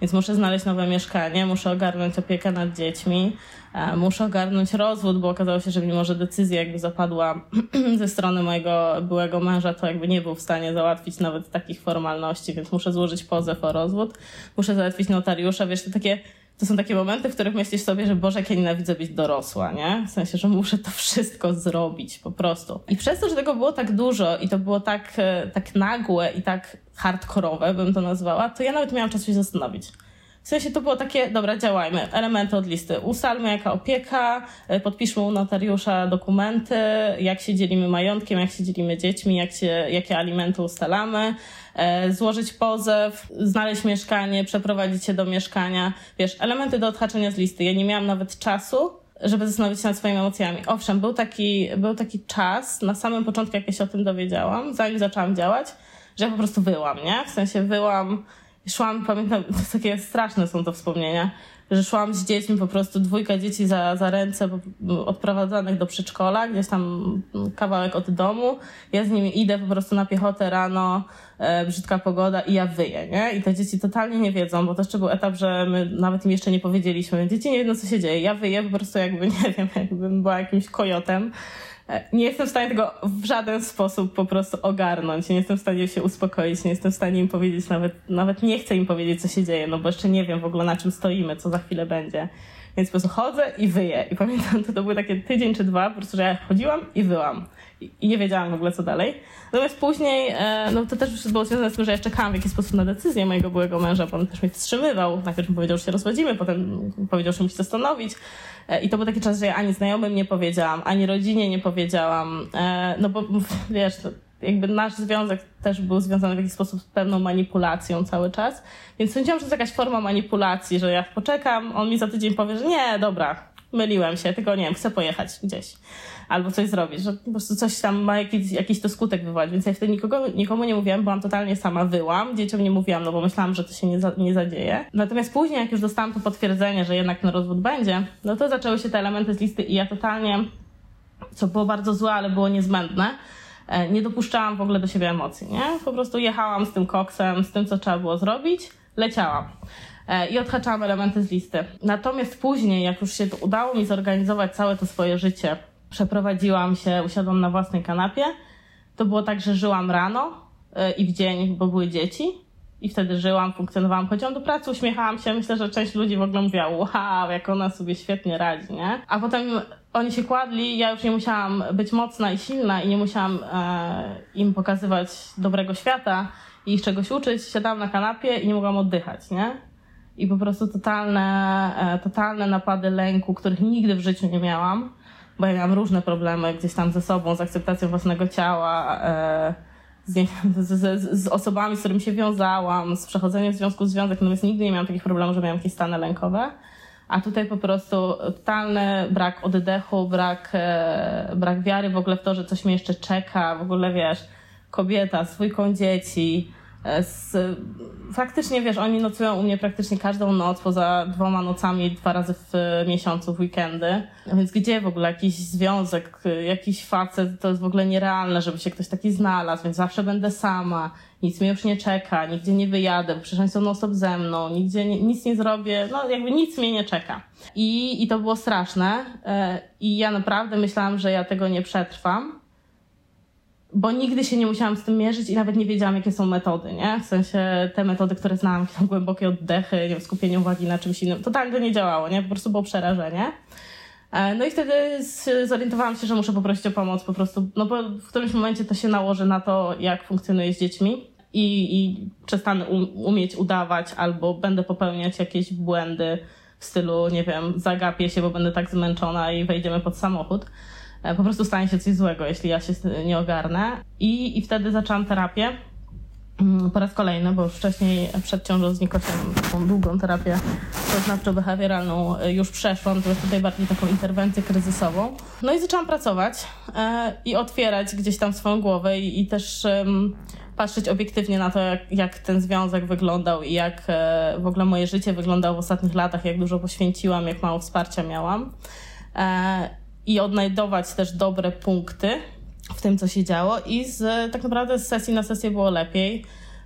Więc muszę znaleźć nowe mieszkanie, muszę ogarnąć opiekę nad dziećmi, e, muszę ogarnąć rozwód, bo okazało się, że mimo, że decyzja jakby zapadła <clears throat> ze strony mojego byłego męża, to jakby nie był w stanie załatwić nawet takich formalności, więc muszę złożyć pozew o rozwód, muszę załatwić notariusza, wiesz, to takie to są takie momenty, w których myślisz sobie, że Boże, jak ja nienawidzę być dorosła, nie? W sensie, że muszę to wszystko zrobić po prostu. I przez to, że tego było tak dużo i to było tak, e, tak nagłe i tak hardkorowe, bym to nazwała, to ja nawet miałam czas się zastanowić. W sensie to było takie, dobra, działajmy, elementy od listy. Ustalmy jaka opieka, e, podpiszmy u notariusza dokumenty, jak się dzielimy majątkiem, jak się dzielimy dziećmi, jak się, jakie alimenty ustalamy, złożyć pozew, znaleźć mieszkanie, przeprowadzić się do mieszkania. Wiesz, elementy do odhaczenia z listy. Ja nie miałam nawet czasu, żeby zastanowić się nad swoimi emocjami. Owszem, był taki, był taki czas na samym początku, jak ja się o tym dowiedziałam, zanim zaczęłam działać, że ja po prostu wyłam, nie? W sensie wyłam szłam, pamiętam, <laughs> takie straszne są to wspomnienia, że szłam z dziećmi, po prostu dwójka dzieci za, za ręce odprowadzanych do przedszkola, gdzieś tam kawałek od domu. Ja z nimi idę po prostu na piechotę rano, e, brzydka pogoda i ja wyję, nie? I te dzieci totalnie nie wiedzą, bo to jeszcze był etap, że my nawet im jeszcze nie powiedzieliśmy. Dzieci nie wiedzą, co się dzieje. Ja wyję po prostu jakby, <laughs> nie wiem, jakbym była jakimś kojotem nie jestem w stanie tego w żaden sposób po prostu ogarnąć. Nie jestem w stanie się uspokoić, nie jestem w stanie im powiedzieć, nawet, nawet nie chcę im powiedzieć, co się dzieje, no bo jeszcze nie wiem w ogóle na czym stoimy, co za chwilę będzie. Więc po prostu chodzę i wyję. I pamiętam, to, to były takie tydzień czy dwa, po prostu, że ja chodziłam i wyłam. I, nie wiedziałam w ogóle, co dalej. Natomiast później, e, no to też było związane z tym, że ja czekałam w jakiś sposób na decyzję mojego byłego męża, bo on też mnie wstrzymywał. Najpierw powiedział, że się rozwodzimy, potem powiedział, że musi zastanowić. E, I to był taki czas, że ja ani znajomym nie powiedziałam, ani rodzinie nie powiedziałam. E, no bo <laughs> wiesz, jakby nasz związek też był związany w jakiś sposób z pewną manipulacją cały czas. Więc sądziłam, że to jest jakaś forma manipulacji, że ja poczekam, on mi za tydzień powie, że nie, dobra, myliłem się, tylko nie wiem, chcę pojechać gdzieś albo coś zrobić, że po prostu coś tam ma jakiś, jakiś to skutek wywołać. Więc ja wtedy nikogo, nikomu nie mówiłam, byłam totalnie sama, wyłam. Dzieciom nie mówiłam, no bo myślałam, że to się nie, za, nie zadzieje. Natomiast później, jak już dostałam to potwierdzenie, że jednak ten rozwód będzie, no to zaczęły się te elementy z listy i ja totalnie, co było bardzo złe, ale było niezbędne, e, nie dopuszczałam w ogóle do siebie emocji, nie? Po prostu jechałam z tym koksem, z tym, co trzeba było zrobić, leciałam i odhaczałam elementy z listy. Natomiast później, jak już się udało mi zorganizować całe to swoje życie, przeprowadziłam się, usiadłam na własnej kanapie. To było tak, że żyłam rano e, i w dzień, bo były dzieci. I wtedy żyłam, funkcjonowałam, chodziłam do pracy, uśmiechałam się. Myślę, że część ludzi w ogóle mówiła, wow, jak ona sobie świetnie radzi, nie? A potem oni się kładli, ja już nie musiałam być mocna i silna i nie musiałam e, im pokazywać dobrego świata i ich czegoś uczyć. Siadałam na kanapie i nie mogłam oddychać, nie? I po prostu totalne, e, totalne napady lęku, których nigdy w życiu nie miałam bo ja miałam różne problemy gdzieś tam ze sobą, z akceptacją własnego ciała, e, z, z, z, osobami, z którymi się wiązałam, z przechodzeniem w związku z związek, natomiast nigdy nie miałam takich problemów, że miałam jakieś stany lękowe. A tutaj po prostu totalny brak oddechu, brak, e, brak wiary w ogóle w to, że coś mnie jeszcze czeka, w ogóle wiesz, kobieta z dwójką dzieci, z, faktycznie, wiesz, oni nocują u mnie praktycznie każdą noc, poza dwoma nocami, dwa razy w miesiącu, w weekendy. Więc gdzie w ogóle jakiś związek, jakiś facet, to jest w ogóle nierealne, żeby się ktoś taki znalazł, więc zawsze będę sama, nic mnie już nie czeka, nigdzie nie wyjadę, bo przecież oni są non-stop ze mną, nigdzie nie, nic nie zrobię, no jakby nic mnie nie czeka. I, i to było straszne. E, I ja naprawdę myślałam, że ja tego nie przetrwam bo nigdy się nie musiałam z tym mierzyć i nawet nie wiedziałam, jakie są metody, nie? W sensie te metody, które znałam, to głębokie oddechy, nie wiem, skupienie uwagi na czymś innym, totalnie to nie działało, nie? Po prostu było przerażenie. E, no i wtedy zorientowałam się, że muszę poprosić o pomoc po prostu, no bo w którymś momencie to się nałoży na to, jak funkcjonuje z dziećmi i, i przestanę um, umieć udawać albo będę popełniać jakieś błędy w stylu, nie wiem, zagapię się, bo będę tak zmęczona i wejdziemy pod samochód. E, po prostu stanie się coś złego, jeśli ja się nie ogarnę. I, i wtedy zaczęłam terapię mm, po raz kolejny, bo już wcześniej przed ciążą z taką długą terapię poznawczo-behawioralną e, już przeszłam, to jest tutaj bardziej taką interwencję kryzysową. No i zaczęłam pracować e, i otwierać gdzieś tam swoją głowę i, i też patrzeć obiektywnie na to, jak, jak, ten związek wyglądał i jak w ogóle moje życie wyglądało w ostatnich latach, jak dużo poświęciłam, jak mało wsparcia miałam. I odnajdować też dobre punkty w tym, co się działo i z, tak naprawdę z sesji na sesję było lepiej.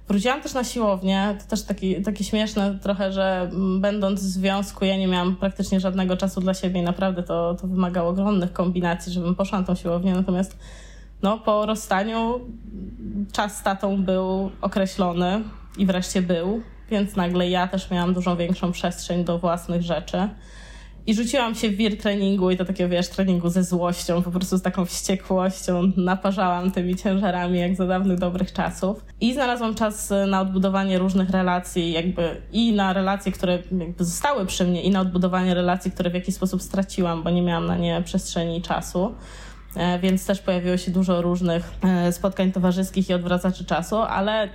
Wróciłam też na siłownię, to też taki, takie śmieszne trochę, że będąc w związku ja nie miałam praktycznie żadnego czasu dla siebie i naprawdę to, to wymagało ogromnych kombinacji, żebym poszła na tą siłownię, natomiast no, po rozstaniu czas z tatą był określony i wreszcie był, więc nagle ja też miałam dużo większą przestrzeń do własnych rzeczy. I rzuciłam się w wir treningu i to takiego, wiesz, treningu ze złością, po prostu z taką wściekłością. Naparzałam tymi ciężarami jak za dawnych dobrych czasów. I znalazłam czas na odbudowanie różnych relacji, jakby i na relacje, które zostały przy mnie, i na odbudowanie relacji, które w jakiś sposób straciłam, bo nie miałam na nie przestrzeni i czasu e, więc też pojawiło się dużo różnych e, spotkań towarzyskich i odwracaczy czasu, ale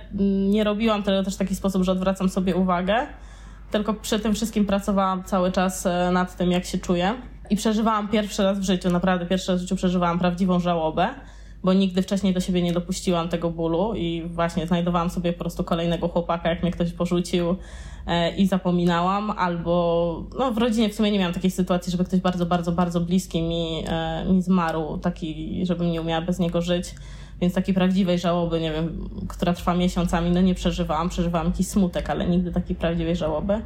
nie robiłam tego też w taki sposób, że odwracam sobie uwagę, tylko przy tym wszystkim pracowałam cały czas e, nad tym, jak się czuję. I przeżywałam pierwszy raz w życiu, naprawdę pierwszy raz w życiu przeżywałam prawdziwą żałobę, bo nigdy wcześniej do siebie nie dopuściłam tego bólu i właśnie znajdowałam sobie po prostu kolejnego chłopaka, jak mnie ktoś porzucił e, i zapominałam, albo no, w rodzinie w sumie nie miałam takiej sytuacji, żeby ktoś bardzo, bardzo, bardzo bliski mi, e, mi zmarł, taki, żebym nie umiała bez niego żyć. Więc takiej prawdziwej żałoby, nie wiem, która trwa miesiącami, no nie przeżywałam. Przeżywałam jakiś smutek, ale nigdy takiej prawdziwej żałoby.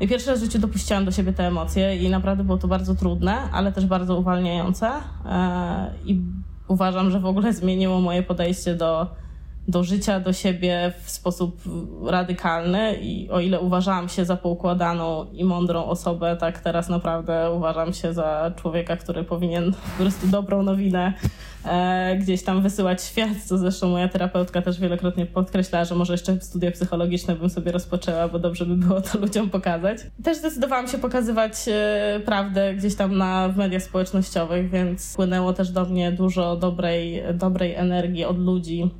I pierwszy raz w życiu dopuściłam do siebie te emocje i naprawdę było to bardzo trudne, ale też bardzo uwalniające. E, I uważam, że w ogóle <laughs> zmieniło moje podejście do, do życia, do siebie w sposób radykalny. I o ile uważałam się za poukładaną i mądrą osobę, tak teraz naprawdę uważam się za człowieka, który powinien po prostu dobrą nowinę e, gdzieś tam wysyłać świat, co zresztą moja terapeutka też wielokrotnie podkreślała, że może jeszcze studia psychologiczne bym sobie rozpoczęła, bo dobrze by było to ludziom pokazać. Też zdecydowałam się pokazywać e, prawdę gdzieś tam na, w mediach społecznościowych, więc płynęło też do mnie dużo dobrej, dobrej energii od ludzi,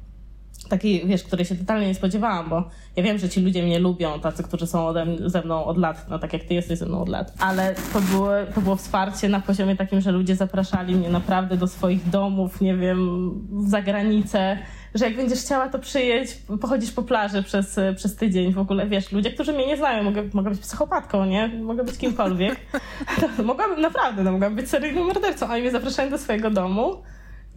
takiej, wiesz, której się totalnie nie spodziewałam, bo ja wiem, że ci ludzie mnie lubią, tacy, którzy są ode, ze mną od lat, no tak jak ty jesteś ze mną od lat, ale to było, to było wsparcie na poziomie takim, że ludzie zapraszali mnie naprawdę do swoich domów, nie wiem, za granicę, że jak będziesz chciała, to przyjedź, pochodzisz po plaży przez, przez tydzień. W ogóle, wiesz, ludzie, którzy mnie nie znają, mogę, mogę być psychopatką, nie? Mogę być kimkolwiek. <laughs> mogłabym, naprawdę, no, mogłabym być seryjnym mordercą, a oni mnie zapraszają do swojego domu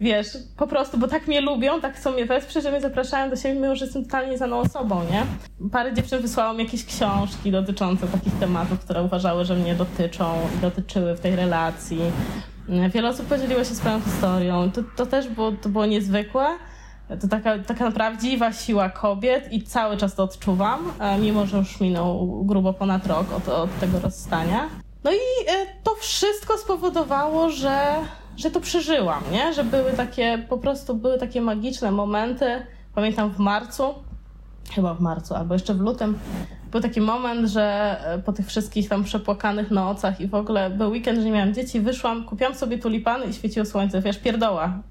wiesz, po prostu, bo tak mnie lubią, tak chcą mnie wesprzeć, że mnie zapraszają do siebie, mimo że jestem totalnie znaną osobą, nie? Parę dziewczyn wysłało mi jakieś książki dotyczące takich tematów, które uważały, że mnie dotyczą i dotyczyły w tej relacji. Wiele osób podzieliło się swoją historią. To, to też było, to było niezwykłe. To taka, taka prawdziwa siła kobiet i cały czas to odczuwam, e, mimo że już minął grubo ponad rok od, od tego rozstania. No i e, to wszystko spowodowało, że że to przeżyłam, nie? Że były takie, po prostu były takie magiczne momenty. Pamiętam w marcu, chyba w marcu, albo jeszcze w lutym, był taki moment, że e, po tych wszystkich tam przepłakanych nocach i w ogóle był weekend, że nie miałam dzieci, wyszłam, kupiłam sobie tulipany i świeciło słońce, wiesz, pierdoła.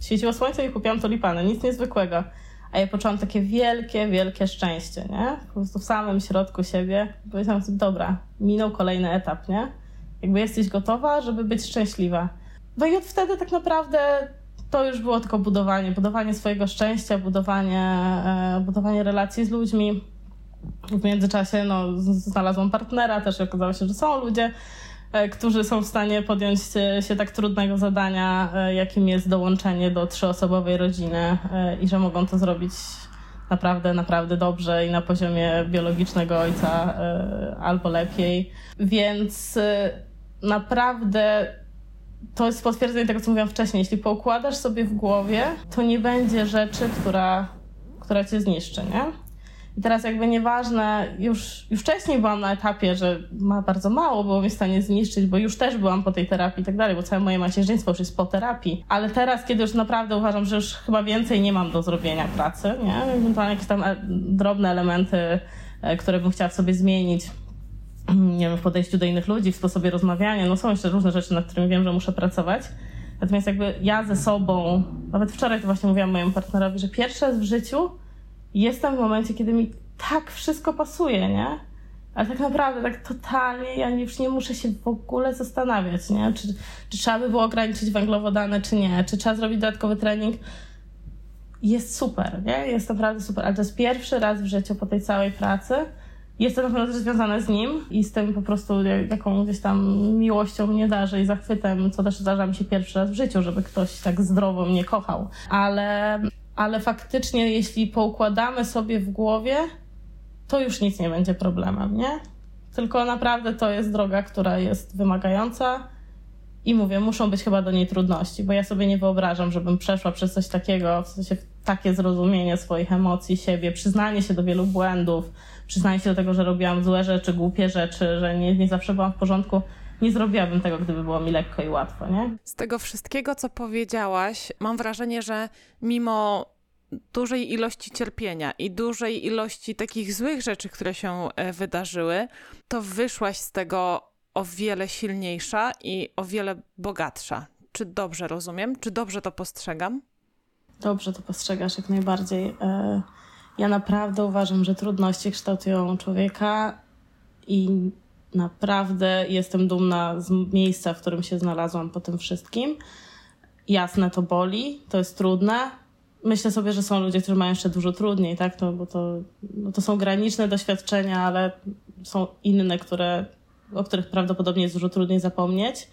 Świeciło słońce i kupiłam tulipany, nic niezwykłego. A ja poczułam takie wielkie, wielkie szczęście, nie? Po prostu w samym środku siebie. Powiedziałam sobie, dobra, minął kolejny etap, nie? Jakby jesteś gotowa, żeby być szczęśliwa. No i od wtedy tak naprawdę to już było tylko budowanie, budowanie swojego szczęścia, budowanie, e, budowanie relacji z ludźmi. W międzyczasie no, znalazłam partnera, też okazało się, że są ludzie, e, którzy są w stanie podjąć się tak trudnego zadania, e, jakim jest dołączenie do trzyosobowej rodziny i że mogą to zrobić naprawdę, naprawdę dobrze i na poziomie biologicznego ojca albo lepiej. Więc naprawdę to jest potwierdzenie tego, co mówiłam wcześniej. Jeśli poukładasz sobie w głowie, to nie będzie rzeczy, która, która cię zniszczy, nie? I teraz jakby nieważne, już, już wcześniej byłam na etapie, że ma bardzo mało było mnie w stanie zniszczyć, bo już też byłam po tej terapii i tak dalej, bo całe moje macierzyństwo już jest po terapii. Ale teraz, kiedy już naprawdę uważam, że już chyba więcej nie mam do zrobienia pracy, nie? Ewentualnie jakieś tam e, drobne elementy, e, które bym chciała w sobie zmienić, nie wiem, w podejściu do innych ludzi, w sposobie rozmawiania. No są jeszcze różne rzeczy, nad którymi wiem, że muszę pracować. Natomiast jakby ja ze sobą, nawet wczoraj to właśnie mówiłam mojemu partnerowi, że pierwszy raz w życiu jestem w momencie, kiedy mi tak wszystko pasuje, nie? Ale tak naprawdę, tak totalnie, ja już nie muszę się w ogóle zastanawiać, nie? Czy, czy trzeba by było ograniczyć węglowodany, czy nie? Czy trzeba zrobić dodatkowy trening? Jest super, nie? Jest naprawdę super. Ale to jest pierwszy raz w życiu po tej całej pracy, jest to na pewno też związane z nim i z tym po prostu jaką gdzieś tam miłością mnie darzy i zachwytem, co też zdarza mi się pierwszy raz w życiu, żeby ktoś tak zdrowo mnie kochał. Ale, ale faktycznie, jeśli poukładamy sobie w głowie, to już nic nie będzie problemem, nie? Tylko naprawdę to jest droga, która jest wymagająca i mówię, muszą być chyba do niej trudności, bo ja sobie nie wyobrażam, żebym przeszła przez coś takiego, w sensie takie zrozumienie swoich emocji, siebie, przyznanie się do wielu błędów, przyznanie się do tego, że robiłam złe rzeczy, głupie rzeczy, że nie, nie zawsze byłam w porządku. Nie zrobiłabym tego, gdyby było mi lekko i łatwo, nie? Z tego wszystkiego, co powiedziałaś, mam wrażenie, że mimo dużej ilości cierpienia i dużej ilości takich złych rzeczy, które się e, wydarzyły, to wyszłaś z tego o wiele silniejsza i o wiele bogatsza. Czy dobrze rozumiem? Czy dobrze to postrzegam? Dobrze to postrzegasz jak najbardziej. E, ja naprawdę uważam, że trudności kształtują człowieka i naprawdę jestem dumna z miejsca, w którym się znalazłam po tym wszystkim. jasne, to boli, to jest trudne. Myślę sobie, że są ludzie, którzy mają jeszcze dużo trudniej, tak? No, bo to, no to są graniczne doświadczenia, ale są inne, które, o których prawdopodobnie jest dużo trudniej zapomnieć.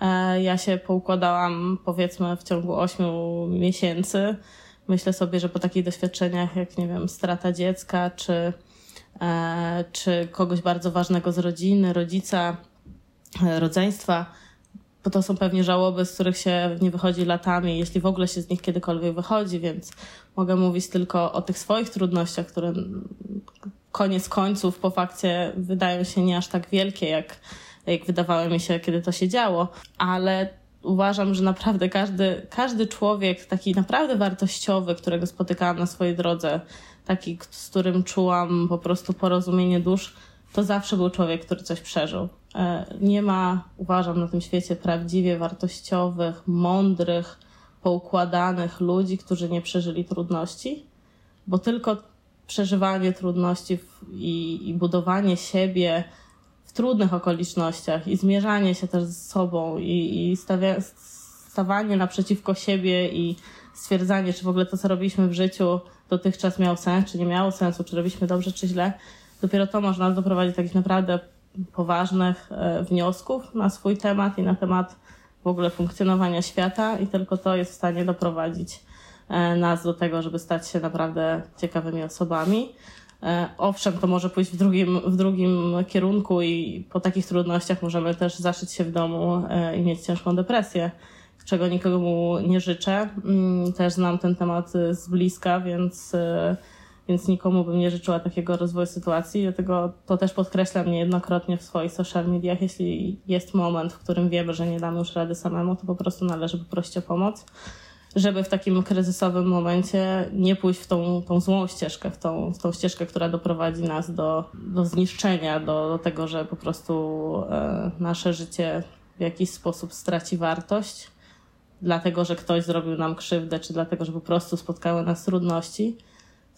E, ja się poukładałam powiedzmy w ciągu ośmiu miesięcy. Myślę sobie, że po takich doświadczeniach jak, nie wiem, strata dziecka, czy, e, czy kogoś bardzo ważnego z rodziny, rodzica, e, rodzeństwa, bo to są pewnie żałoby, z których się nie wychodzi latami, jeśli w ogóle się z nich kiedykolwiek wychodzi, więc mogę mówić tylko o tych swoich trudnościach, które koniec końców po fakcie wydają się nie aż tak wielkie, jak, jak wydawało mi się, kiedy to się działo, ale uważam, że naprawdę każdy, każdy człowiek, taki naprawdę wartościowy, którego spotykałam na swojej drodze, taki, z którym czułam po prostu porozumienie dusz, to zawsze był człowiek, który coś przeżył. E, nie ma, uważam, na tym świecie prawdziwie wartościowych, mądrych, poukładanych ludzi, którzy nie przeżyli trudności, bo tylko przeżywanie trudności i, i budowanie siebie w trudnych okolicznościach i zmierzanie się też z sobą i, i stawia, stawanie naprzeciwko siebie i stwierdzanie, czy w ogóle to, co robiliśmy w życiu dotychczas miało sens, czy nie miało sensu, czy robiliśmy dobrze, czy źle, dopiero to można doprowadzić do takich naprawdę poważnych e, wniosków na swój temat i na temat w ogóle funkcjonowania świata i tylko to jest w stanie doprowadzić nas do tego, żeby stać się naprawdę ciekawymi osobami. E, owszem, to może pójść w drugim, w drugim kierunku i po takich trudnościach możemy też zaszyć się w domu i mieć ciężką depresję, czego nikomu nie życzę. Mm, też znam ten temat z bliska, więc więc nikomu bym nie życzyła takiego rozwoju sytuacji, dlatego to też podkreślam niejednokrotnie w swoich social mediach. Jeśli jest moment, w którym wiemy, że nie damy już rady samemu, to po prostu należy poprosić o pomoc, żeby w takim kryzysowym momencie nie pójść w tą, tą złą ścieżkę, w tą, w tą ścieżkę, która doprowadzi nas do, do zniszczenia, do, do tego, że po prostu e, nasze życie w jakiś sposób straci wartość, dlatego że ktoś zrobił nam krzywdę, czy dlatego, że po prostu spotkały nas trudności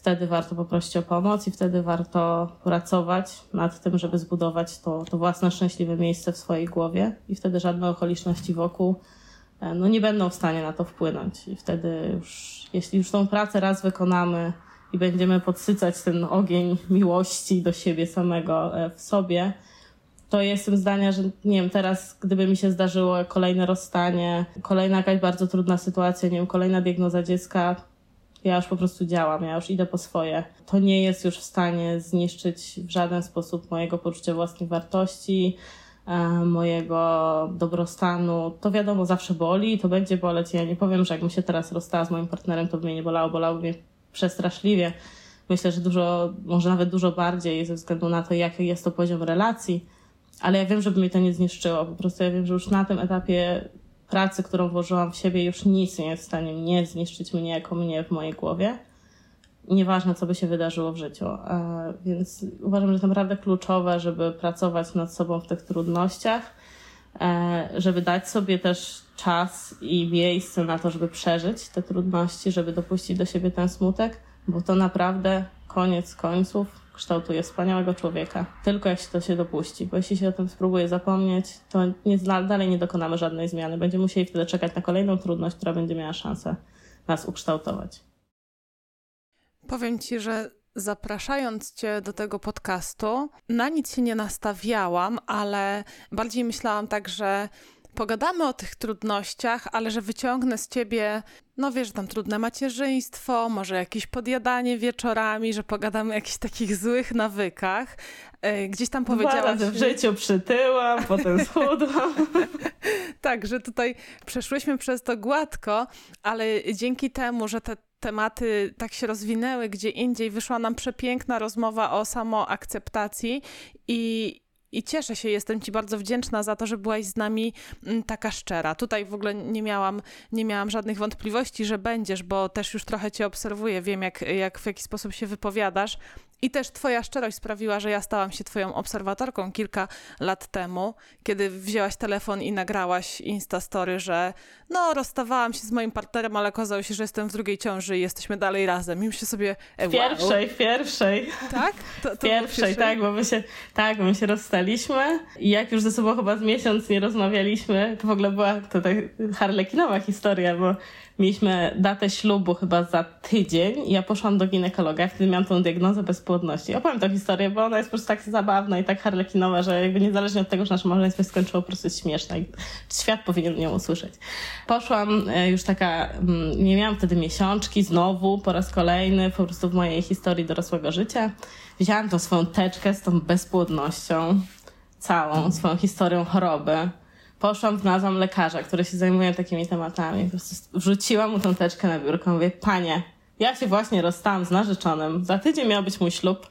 wtedy warto poprosić o pomoc i wtedy warto pracować nad tym, żeby zbudować to, to własne szczęśliwe miejsce w swojej głowie i wtedy żadne okoliczności wokół no, nie będą w stanie na to wpłynąć. I wtedy już, jeśli już tą pracę raz wykonamy i będziemy podsycać ten ogień miłości do siebie samego e, w sobie, to jestem zdania, że nie wiem, teraz gdyby mi się zdarzyło kolejne rozstanie, kolejna jakaś bardzo trudna sytuacja, nie wiem, kolejna diagnoza dziecka, ja już po prostu działam, ja już idę po swoje. To nie jest już w stanie zniszczyć w żaden sposób mojego poczucia własnej wartości, e, mojego dobrostanu. To wiadomo, zawsze boli i to będzie boleć. Ja nie powiem, że jakbym się teraz rozstała z moim partnerem, to by mnie nie bolało, bolało mnie przestraszliwie. Myślę, że dużo, może nawet dużo bardziej ze względu na to, jaki jest to poziom relacji. Ale ja wiem, żeby mnie to nie zniszczyło. Po prostu ja wiem, że już na tym etapie pracy, którą włożyłam w siebie, już nic nie jest w stanie mnie zniszczyć mnie jako mnie w mojej głowie. Nieważne, co by się wydarzyło w życiu. E, więc uważam, że jest naprawdę kluczowe, żeby pracować nad sobą w tych trudnościach, e, żeby dać sobie też czas i miejsce na to, żeby przeżyć te trudności, żeby dopuścić do siebie ten smutek, bo to naprawdę koniec końców kształtuje wspaniałego człowieka. Tylko jak się to się dopuści, bo jeśli się o tym spróbuje zapomnieć, to nie, dalej nie dokonamy żadnej zmiany. Będziemy musieli wtedy czekać na kolejną trudność, która będzie miała szansę nas ukształtować. Powiem Ci, że zapraszając Cię do tego podcastu, na nic się nie nastawiałam, ale bardziej myślałam tak, że pogadamy o tych trudnościach, ale że wyciągnę z ciebie, no wiesz, tam trudne macierzyństwo, może jakieś podjadanie wieczorami, że pogadamy o jakichś takich złych nawykach. E, gdzieś tam powiedziałaś... że w życiu przytyłam, potem <laughs> schudłam. tak, że tutaj przeszłyśmy przez to gładko, ale dzięki temu, że te tematy tak się rozwinęły gdzie indziej, wyszła nam przepiękna rozmowa o samoakceptacji i, i cieszę się, jestem Ci bardzo wdzięczna za to, że byłaś z nami mm, taka szczera. Tutaj w ogóle nie miałam, nie miałam żadnych wątpliwości, że będziesz, bo też już trochę Cię obserwuję, wiem jak, jak w jaki sposób się wypowiadasz I też Twoja szczerość sprawiła, że ja stałam się Twoją obserwatorką kilka lat temu, kiedy wzięłaś telefon i nagrałaś Instastory, że no, rozstawałam się z moim partnerem, ale okazało się, że jestem w drugiej ciąży i jesteśmy dalej razem. I myślę sobie. E, pierwszej, wow. pierwszej. Tak? To, to pierwszej, tak, bo my się, tak, bo my się rozstaliśmy i jak już ze sobą chyba z miesiąc nie rozmawialiśmy, to w ogóle była to tak harlekinowa historia, bo mieliśmy datę ślubu chyba za tydzień ja poszłam do ginekologa, wtedy miałam tą diagnozę bezpłodności. Opowiem tę historię, bo ona jest po prostu tak zabawna i tak harlekinowa, że jakby niezależnie od tego, że nasze małżeństwo się skończyło, po prostu jest i świat powinien ją usłyszeć. Poszłam e, już taka, mm, nie miałam wtedy miesiączki, znowu po raz kolejny, po prostu w mojej historii dorosłego życia. Wzięłam tą swoją teczkę z tą bezpłodnością, całą swoją historią choroby poszłam, znalazłam lekarza, który się zajmuje takimi tematami. Po prostu wrzuciłam mu tą teczkę na biurko. Mówię, panie, ja się właśnie rozstałam z narzeczonym. Za tydzień miał być mój ślub.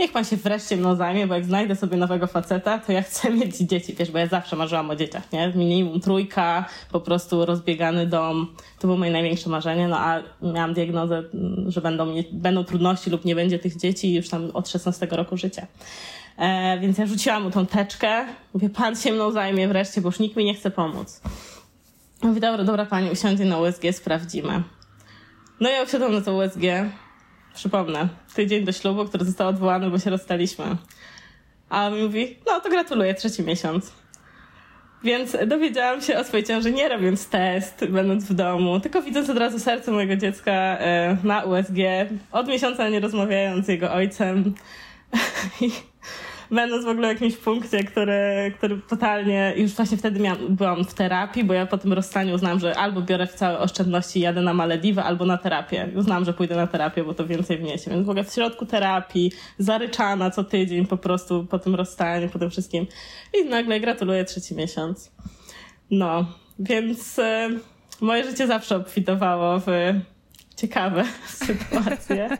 Niech pan się wreszcie mną zajmie, bo jak znajdę sobie nowego faceta, to ja chcę <laughs> mieć dzieci, wiesz, bo ja zawsze marzyłam o dzieciach, nie? Minimum trójka, po prostu rozbiegany dom. To było moje największe marzenie, no a miałam diagnozę, że będą, będą trudności lub nie będzie tych dzieci już tam od 16 roku życia. E, więc ja rzuciłam mu tą teczkę. Mówię, pan się mną zajmie wreszcie, bo już nikt mi nie chce pomóc. Mówię, dobra, dobra pani, usiądzie na USG, sprawdzimy. No ja usiadłam na to USG. Przypomnę, tydzień do ślubu, który został odwołany, bo się rozstaliśmy. A on mi mówi, no to gratuluję, trzeci miesiąc. Więc dowiedziałam się o swojej ciąży nie robiąc test, będąc w domu, tylko widząc od razu serce mojego dziecka e, na USG, od miesiąca nie rozmawiając z jego ojcem. <laughs> będąc w ogóle w jakimś punkcie, który, który totalnie, już właśnie wtedy miałam, byłam w terapii, bo ja po tym rozstaniu uznałam, że albo biorę w całe oszczędności i jadę na Malediwy, albo na terapię. Uznałam, że pójdę na terapię, bo to więcej wniesie. Więc w ogóle w środku terapii, zaryczana co tydzień po prostu po tym rozstaniu, po tym wszystkim. I nagle gratuluję trzeci miesiąc. No, więc y, moje życie zawsze obfitowało w ciekawe <laughs> sytuacje.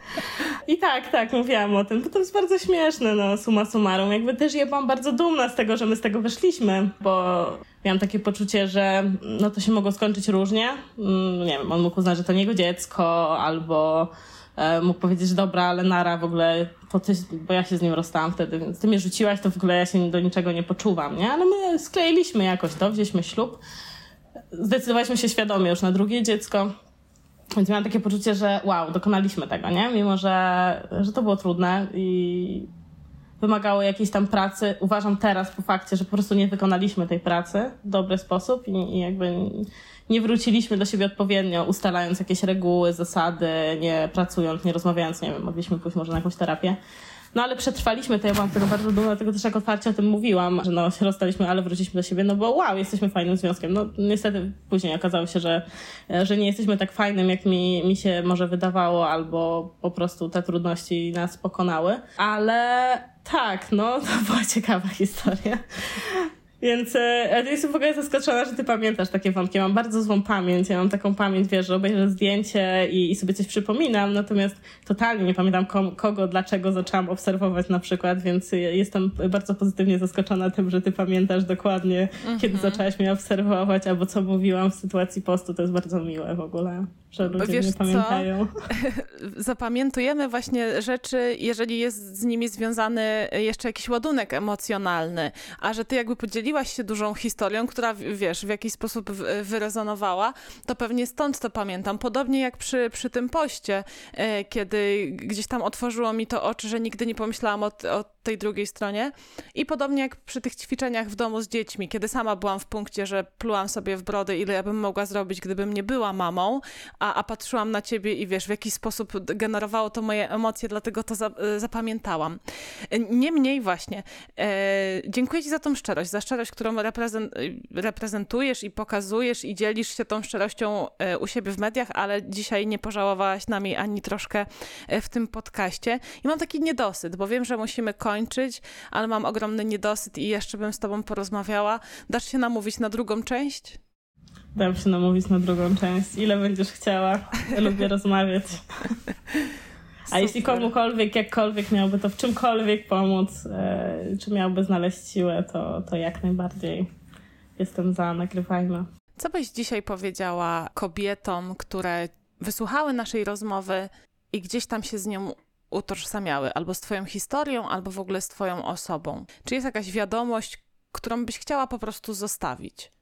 I tak, tak, mówiłam o tym, bo to jest bardzo śmieszne, no, suma summarum. Jakby też ja byłam bardzo dumna z tego, że my z tego wyszliśmy, bo miałam takie poczucie, że no to się mogło skończyć różnie. Mm, nie wiem, on mógł uznać, że to nie jego dziecko, albo e, mógł powiedzieć, dobra, ale nara w ogóle, to ty, bo ja się z nim rozstałam wtedy, więc ty mnie rzuciłaś, to w ogóle ja się do niczego nie poczuwam, nie? Ale my skleiliśmy jakoś to, wzięliśmy ślub. Zdecydowaliśmy się świadomie już na drugie dziecko. Więc miałam takie poczucie, że wow, dokonaliśmy tego, nie? Mimo, że, że to było trudne i wymagało jakiejś tam pracy. Uważam teraz po fakcie, że po prostu nie wykonaliśmy tej pracy w dobry sposób i, i jakby nie wróciliśmy do siebie odpowiednio, ustalając jakieś reguły, zasady, nie pracując, nie rozmawiając, nie wiem, mogliśmy pójść może na jakąś terapię. No ale przetrwaliśmy to, ja byłam tego bardzo dumna, dlatego też jak otwarcie o tym mówiłam, że no się rozstaliśmy, ale wróciliśmy do siebie, no bo wow, jesteśmy fajnym związkiem. No niestety później okazało się, że, że nie jesteśmy tak fajnym, jak mi, mi się może wydawało, albo po prostu te trudności nas pokonały. Ale tak, no <laughs> to była ciekawa historia. Więc e, jestem w ogóle zaskoczona, że ty pamiętasz takie wątki. Mam bardzo złą pamięć. Ja mam taką pamięć, wiesz, że obejrzę zdjęcie i, i sobie coś przypominam, natomiast totalnie nie pamiętam kom, kogo, dlaczego zaczęłam obserwować na przykład, więc jestem bardzo pozytywnie zaskoczona tym, że ty pamiętasz dokładnie, mm -hmm. kiedy zaczęłaś mnie obserwować, albo co mówiłam w sytuacji postu. To jest bardzo miłe w ogóle, że ludzie wiesz nie pamiętają. <laughs> Zapamiętujemy właśnie rzeczy, jeżeli jest z nimi związany jeszcze jakiś ładunek emocjonalny, a że ty jakby podzieliłaś podzieliłaś się dużą historią, która, wiesz, w jakiś sposób wyrezonowała, to pewnie stąd to pamiętam. Podobnie jak przy, przy tym poście, e, kiedy gdzieś tam otworzyło mi to oczy, że nigdy nie pomyślałam o, o tej drugiej stronie. I podobnie jak przy tych ćwiczeniach w domu z dziećmi, kiedy sama byłam w punkcie, że plułam sobie w brodę, ile ja bym mogła zrobić, gdybym nie była mamą, a, a patrzyłam na ciebie i wiesz, w jaki sposób generowało to moje emocje, dlatego to za, e, zapamiętałam. Niemniej właśnie, e, dziękuję ci za tą szczerość, za szczerość, którą reprezent, reprezentujesz i pokazujesz i dzielisz się tą szczerością e, u siebie w mediach, ale dzisiaj nie pożałowałaś nami ani troszkę e, w tym podcaście. I mam taki niedosyt, bo wiem, że musimy kończyć kończyć, ale mam ogromny niedosyt i jeszcze bym z tobą porozmawiała. Dasz się namówić na drugą część? Dam się namówić na drugą część. Ile będziesz chciała? Ja lubię rozmawiać. <laughs> A jeśli komukolwiek, jakkolwiek miałby to w czymkolwiek pomóc, e, czy miałby znaleźć siłę, to, to jak najbardziej jestem za, nagrywajmy. Co byś dzisiaj powiedziała kobietom, które wysłuchały naszej rozmowy i gdzieś tam się z nią utożsamiały albo z Twoją historią, albo w ogóle z Twoją osobą? Czy jest jakaś wiadomość, którą byś chciała po prostu zostawić?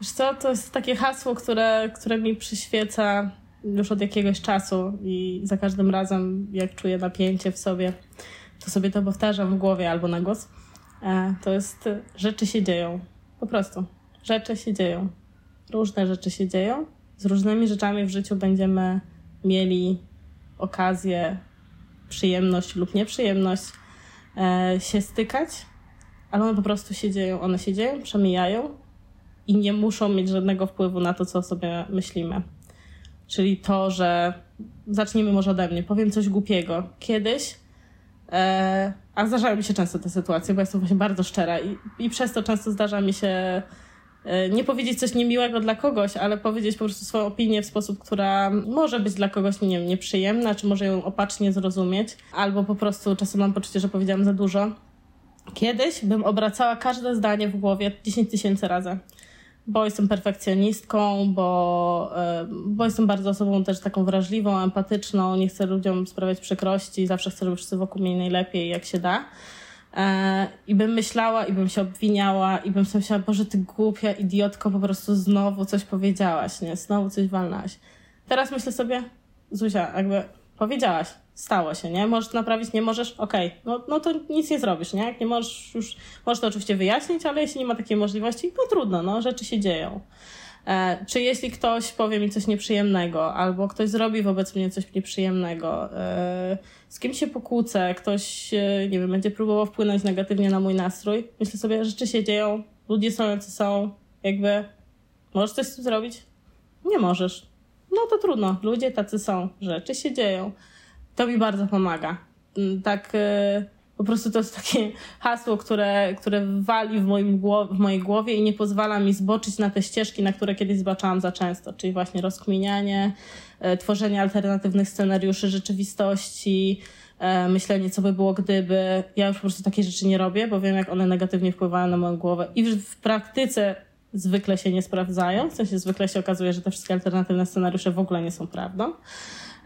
Wiesz co, to jest takie hasło, które, które mi przyświeca już od jakiegoś czasu i za każdym razem, jak czuję napięcie w sobie, to sobie to powtarzam w głowie albo na głos. E, to jest, rzeczy się dzieją. Po prostu. Rzeczy się dzieją. Różne rzeczy się dzieją. Z różnymi rzeczami w życiu będziemy mieli okazję, przyjemność lub nieprzyjemność e, się stykać, ale one po prostu się dzieją. One się dzieją, przemijają i nie muszą mieć żadnego wpływu na to, co sobie myślimy. Czyli to, że zacznijmy może ode mnie, powiem coś głupiego. Kiedyś, e, a zdarzają mi się często te sytuacje, bo jestem właśnie bardzo szczera i, i przez to często zdarza mi się e, nie powiedzieć coś niemiłego dla kogoś, ale powiedzieć po prostu swoją opinię w sposób, która może być dla kogoś nie wiem, nieprzyjemna, czy może ją opacznie zrozumieć, albo po prostu czasem mam poczucie, że powiedziałam za dużo. Kiedyś bym obracała każde zdanie w głowie 10 tysięcy razy bo jestem perfekcjonistką, bo, e, bo jestem bardzo osobą też taką wrażliwą, empatyczną, nie chcę ludziom sprawiać przykrości, zawsze chcę, żeby wszyscy wokół mnie najlepiej, jak się da. E, I bym myślała, i bym się obwiniała, i bym sobie myślała, Boże, ty głupia idiotko, po prostu znowu coś powiedziałaś, nie? Znowu coś walnałaś. Teraz myślę sobie, Zuzia, jakby powiedziałaś, stało się, nie? Możesz naprawić, nie możesz, okej, okay. no, no to nic nie zrobisz, nie? Jak nie możesz już, możesz to oczywiście wyjaśnić, ale jeśli nie ma takiej możliwości, no trudno, no, rzeczy się dzieją. E, czy jeśli ktoś powie mi coś nieprzyjemnego, albo ktoś zrobi wobec mnie coś nieprzyjemnego, e, z kim się pokłócę, ktoś, e, nie wiem, będzie próbował wpłynąć negatywnie na mój nastrój, myślę sobie, rzeczy się dzieją, ludzie są jacy są, jakby, możesz coś z tym zrobić? Nie możesz. No to trudno, ludzie tacy są, rzeczy się dzieją to mi bardzo pomaga. Mm, tak e, po prostu to jest takie <laughs> hasło, które, które wali w, moim w mojej głowie i nie pozwala mi zboczyć na te ścieżki, na które kiedyś zbaczałam za często, czyli właśnie rozkminianie, e, tworzenie alternatywnych scenariuszy rzeczywistości, e, myślenie, co by było gdyby. Ja już po prostu takie rzeczy nie robię, bo wiem, jak one negatywnie wpływają na moją głowę i w praktyce zwykle się nie sprawdzają, w sensie zwykle się okazuje, że te wszystkie alternatywne scenariusze w ogóle nie są prawdą.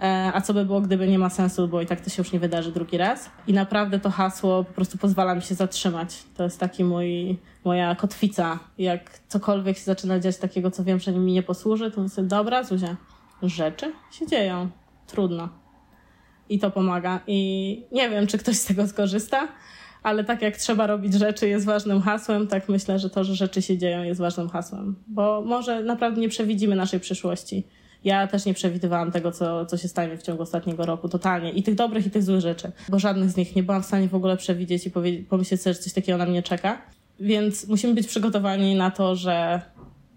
E, a co by było, gdyby nie ma sensu, bo i tak to się już nie wydarzy drugi raz. I naprawdę to hasło po prostu pozwala mi się zatrzymać. To jest taki mój, moja kotwica. Jak cokolwiek się zaczyna dziać takiego, co wiem, że mi nie posłuży, to myślę, dobra, Zuzia, rzeczy się dzieją. Trudno. I to pomaga. I nie wiem, czy ktoś z tego skorzysta, ale tak jak trzeba robić rzeczy jest ważnym hasłem, tak myślę, że to, że rzeczy się dzieją jest ważnym hasłem. Bo może naprawdę nie przewidzimy naszej przyszłości ja też nie przewidywałam tego, co, co się stanie w ciągu ostatniego roku, totalnie. I tych dobrych, i tych złych rzeczy, bo żadnych z nich nie byłam w stanie w ogóle przewidzieć i pomyśleć sobie, że coś takiego na mnie czeka. Więc musimy być przygotowani na to, że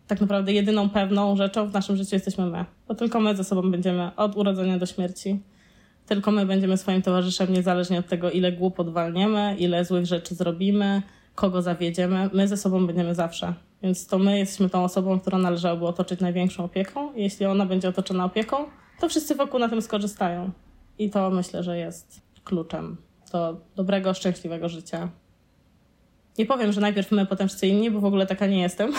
tak naprawdę jedyną pewną rzeczą w naszym życiu jesteśmy my. Bo tylko my ze sobą będziemy od urodzenia do śmierci. Tylko my będziemy swoim towarzyszem, niezależnie od tego, ile głupot walniemy, ile złych rzeczy zrobimy, kogo zawiedziemy. My ze sobą będziemy zawsze. Więc to my jesteśmy tą osobą, którą należałoby otoczyć największą opieką. I jeśli ona będzie otoczona opieką, to wszyscy wokół na tym skorzystają. I to myślę, że jest kluczem do dobrego, szczęśliwego życia. Nie powiem, że najpierw my, potem wszyscy inni, bo w ogóle taka nie jestem. <laughs>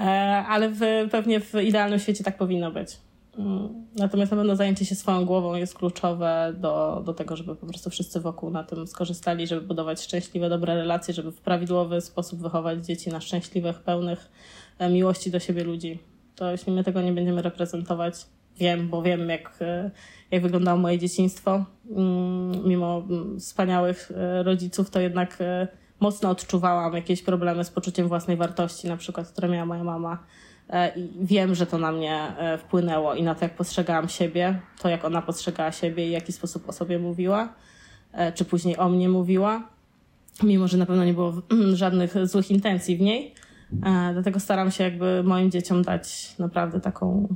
E, ale w, pewnie w idealnym świecie tak powinno być. Mm. Natomiast na pewno zajęcie się swoją głową jest kluczowe do, do tego, żeby po prostu wszyscy wokół na tym skorzystali, żeby budować szczęśliwe, dobre relacje, żeby w prawidłowy sposób wychować dzieci na szczęśliwych, pełnych e, miłości do siebie ludzi. To jeśli my tego nie będziemy reprezentować, wiem, bo wiem, jak, e, jak wyglądało moje dzieciństwo. Mm, mimo mm, wspaniałych e, rodziców, to jednak mocno odczuwałam jakieś problemy z poczuciem własnej wartości, na przykład, które miała moja mama I wiem, że to na mnie e, wpłynęło i na to, jak postrzegałam siebie, to jak ona postrzegała siebie i w jaki sposób o sobie mówiła, e, czy później o mnie mówiła, mimo że na pewno nie było <clears throat> żadnych złych intencji w niej. Dlatego staram się jakby moim dzieciom dać naprawdę taką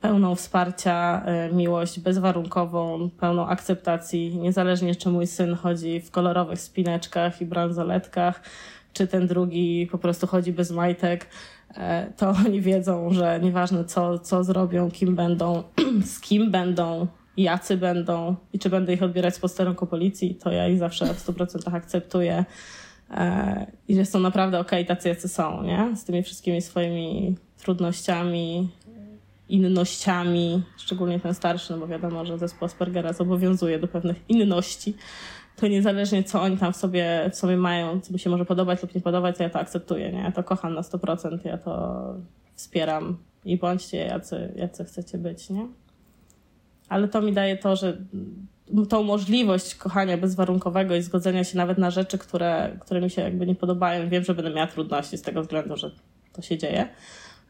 pełną wsparcia, miłość bezwarunkową, pełną akceptacji, niezależnie czy mój syn chodzi w kolorowych spineczkach i bransoletkach, czy ten drugi po prostu chodzi bez majtek E, to <laughs> oni wiedzą, że nieważne co, co zrobią, kim będą, <clears throat> z kim będą, jacy będą i czy będę ich odbierać z posterunku policji, to ja ich zawsze w 100% akceptuję e, i że są naprawdę okej okay, tacy, jacy są, nie? Z tymi wszystkimi swoimi trudnościami innościami, szczególnie ten starszy, no bo wiadomo, że zespół Aspergera zobowiązuje do pewnych inności, to niezależnie co oni tam w sobie, w sobie mają, co mi się może podobać lub nie podobać, to ja to akceptuję, nie? Ja to kocham na 100%, ja to wspieram i bądźcie jacy, jacy chcecie być, nie? Ale to mi daje to, że tą możliwość kochania bezwarunkowego i zgodzenia się nawet na rzeczy, które, które mi się jakby nie podobają. Wiem, że będę miała trudności z tego względu, że to się dzieje.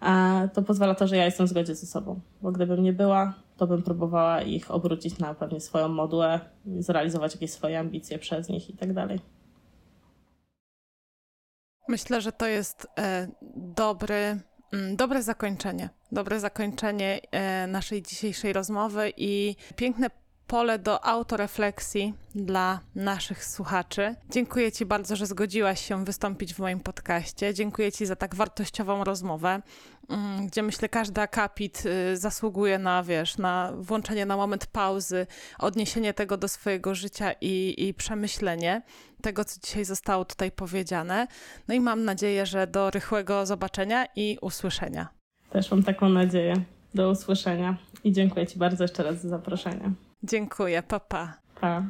A to pozwala to, że ja jestem w zgodzie ze sobą. Bo gdybym nie była, to bym próbowała ich obrócić na pewnie swoją modłę, zrealizować jakieś swoje ambicje przez nich i tak dalej. Myślę, że to jest e, dobry, mm, dobre zakończenie. Dobre zakończenie e, naszej dzisiejszej rozmowy i piękne pole do autorefleksji dla naszych słuchaczy. Dziękuję Ci bardzo, że zgodziłaś się wystąpić w moim podcaście. Dziękuję Ci za tak wartościową rozmowę, mm, gdzie myślę, każdy akapit y, zasługuje na, wiesz, na włączenie na moment pauzy, odniesienie tego do swojego życia i, i przemyślenie tego, co dzisiaj zostało tutaj powiedziane. No i mam nadzieję, że do rychłego zobaczenia i usłyszenia. Też mam taką nadzieję. Do usłyszenia i dziękuję Ci bardzo jeszcze raz za zaproszenie. Dziękuję, papa. Pa. pa.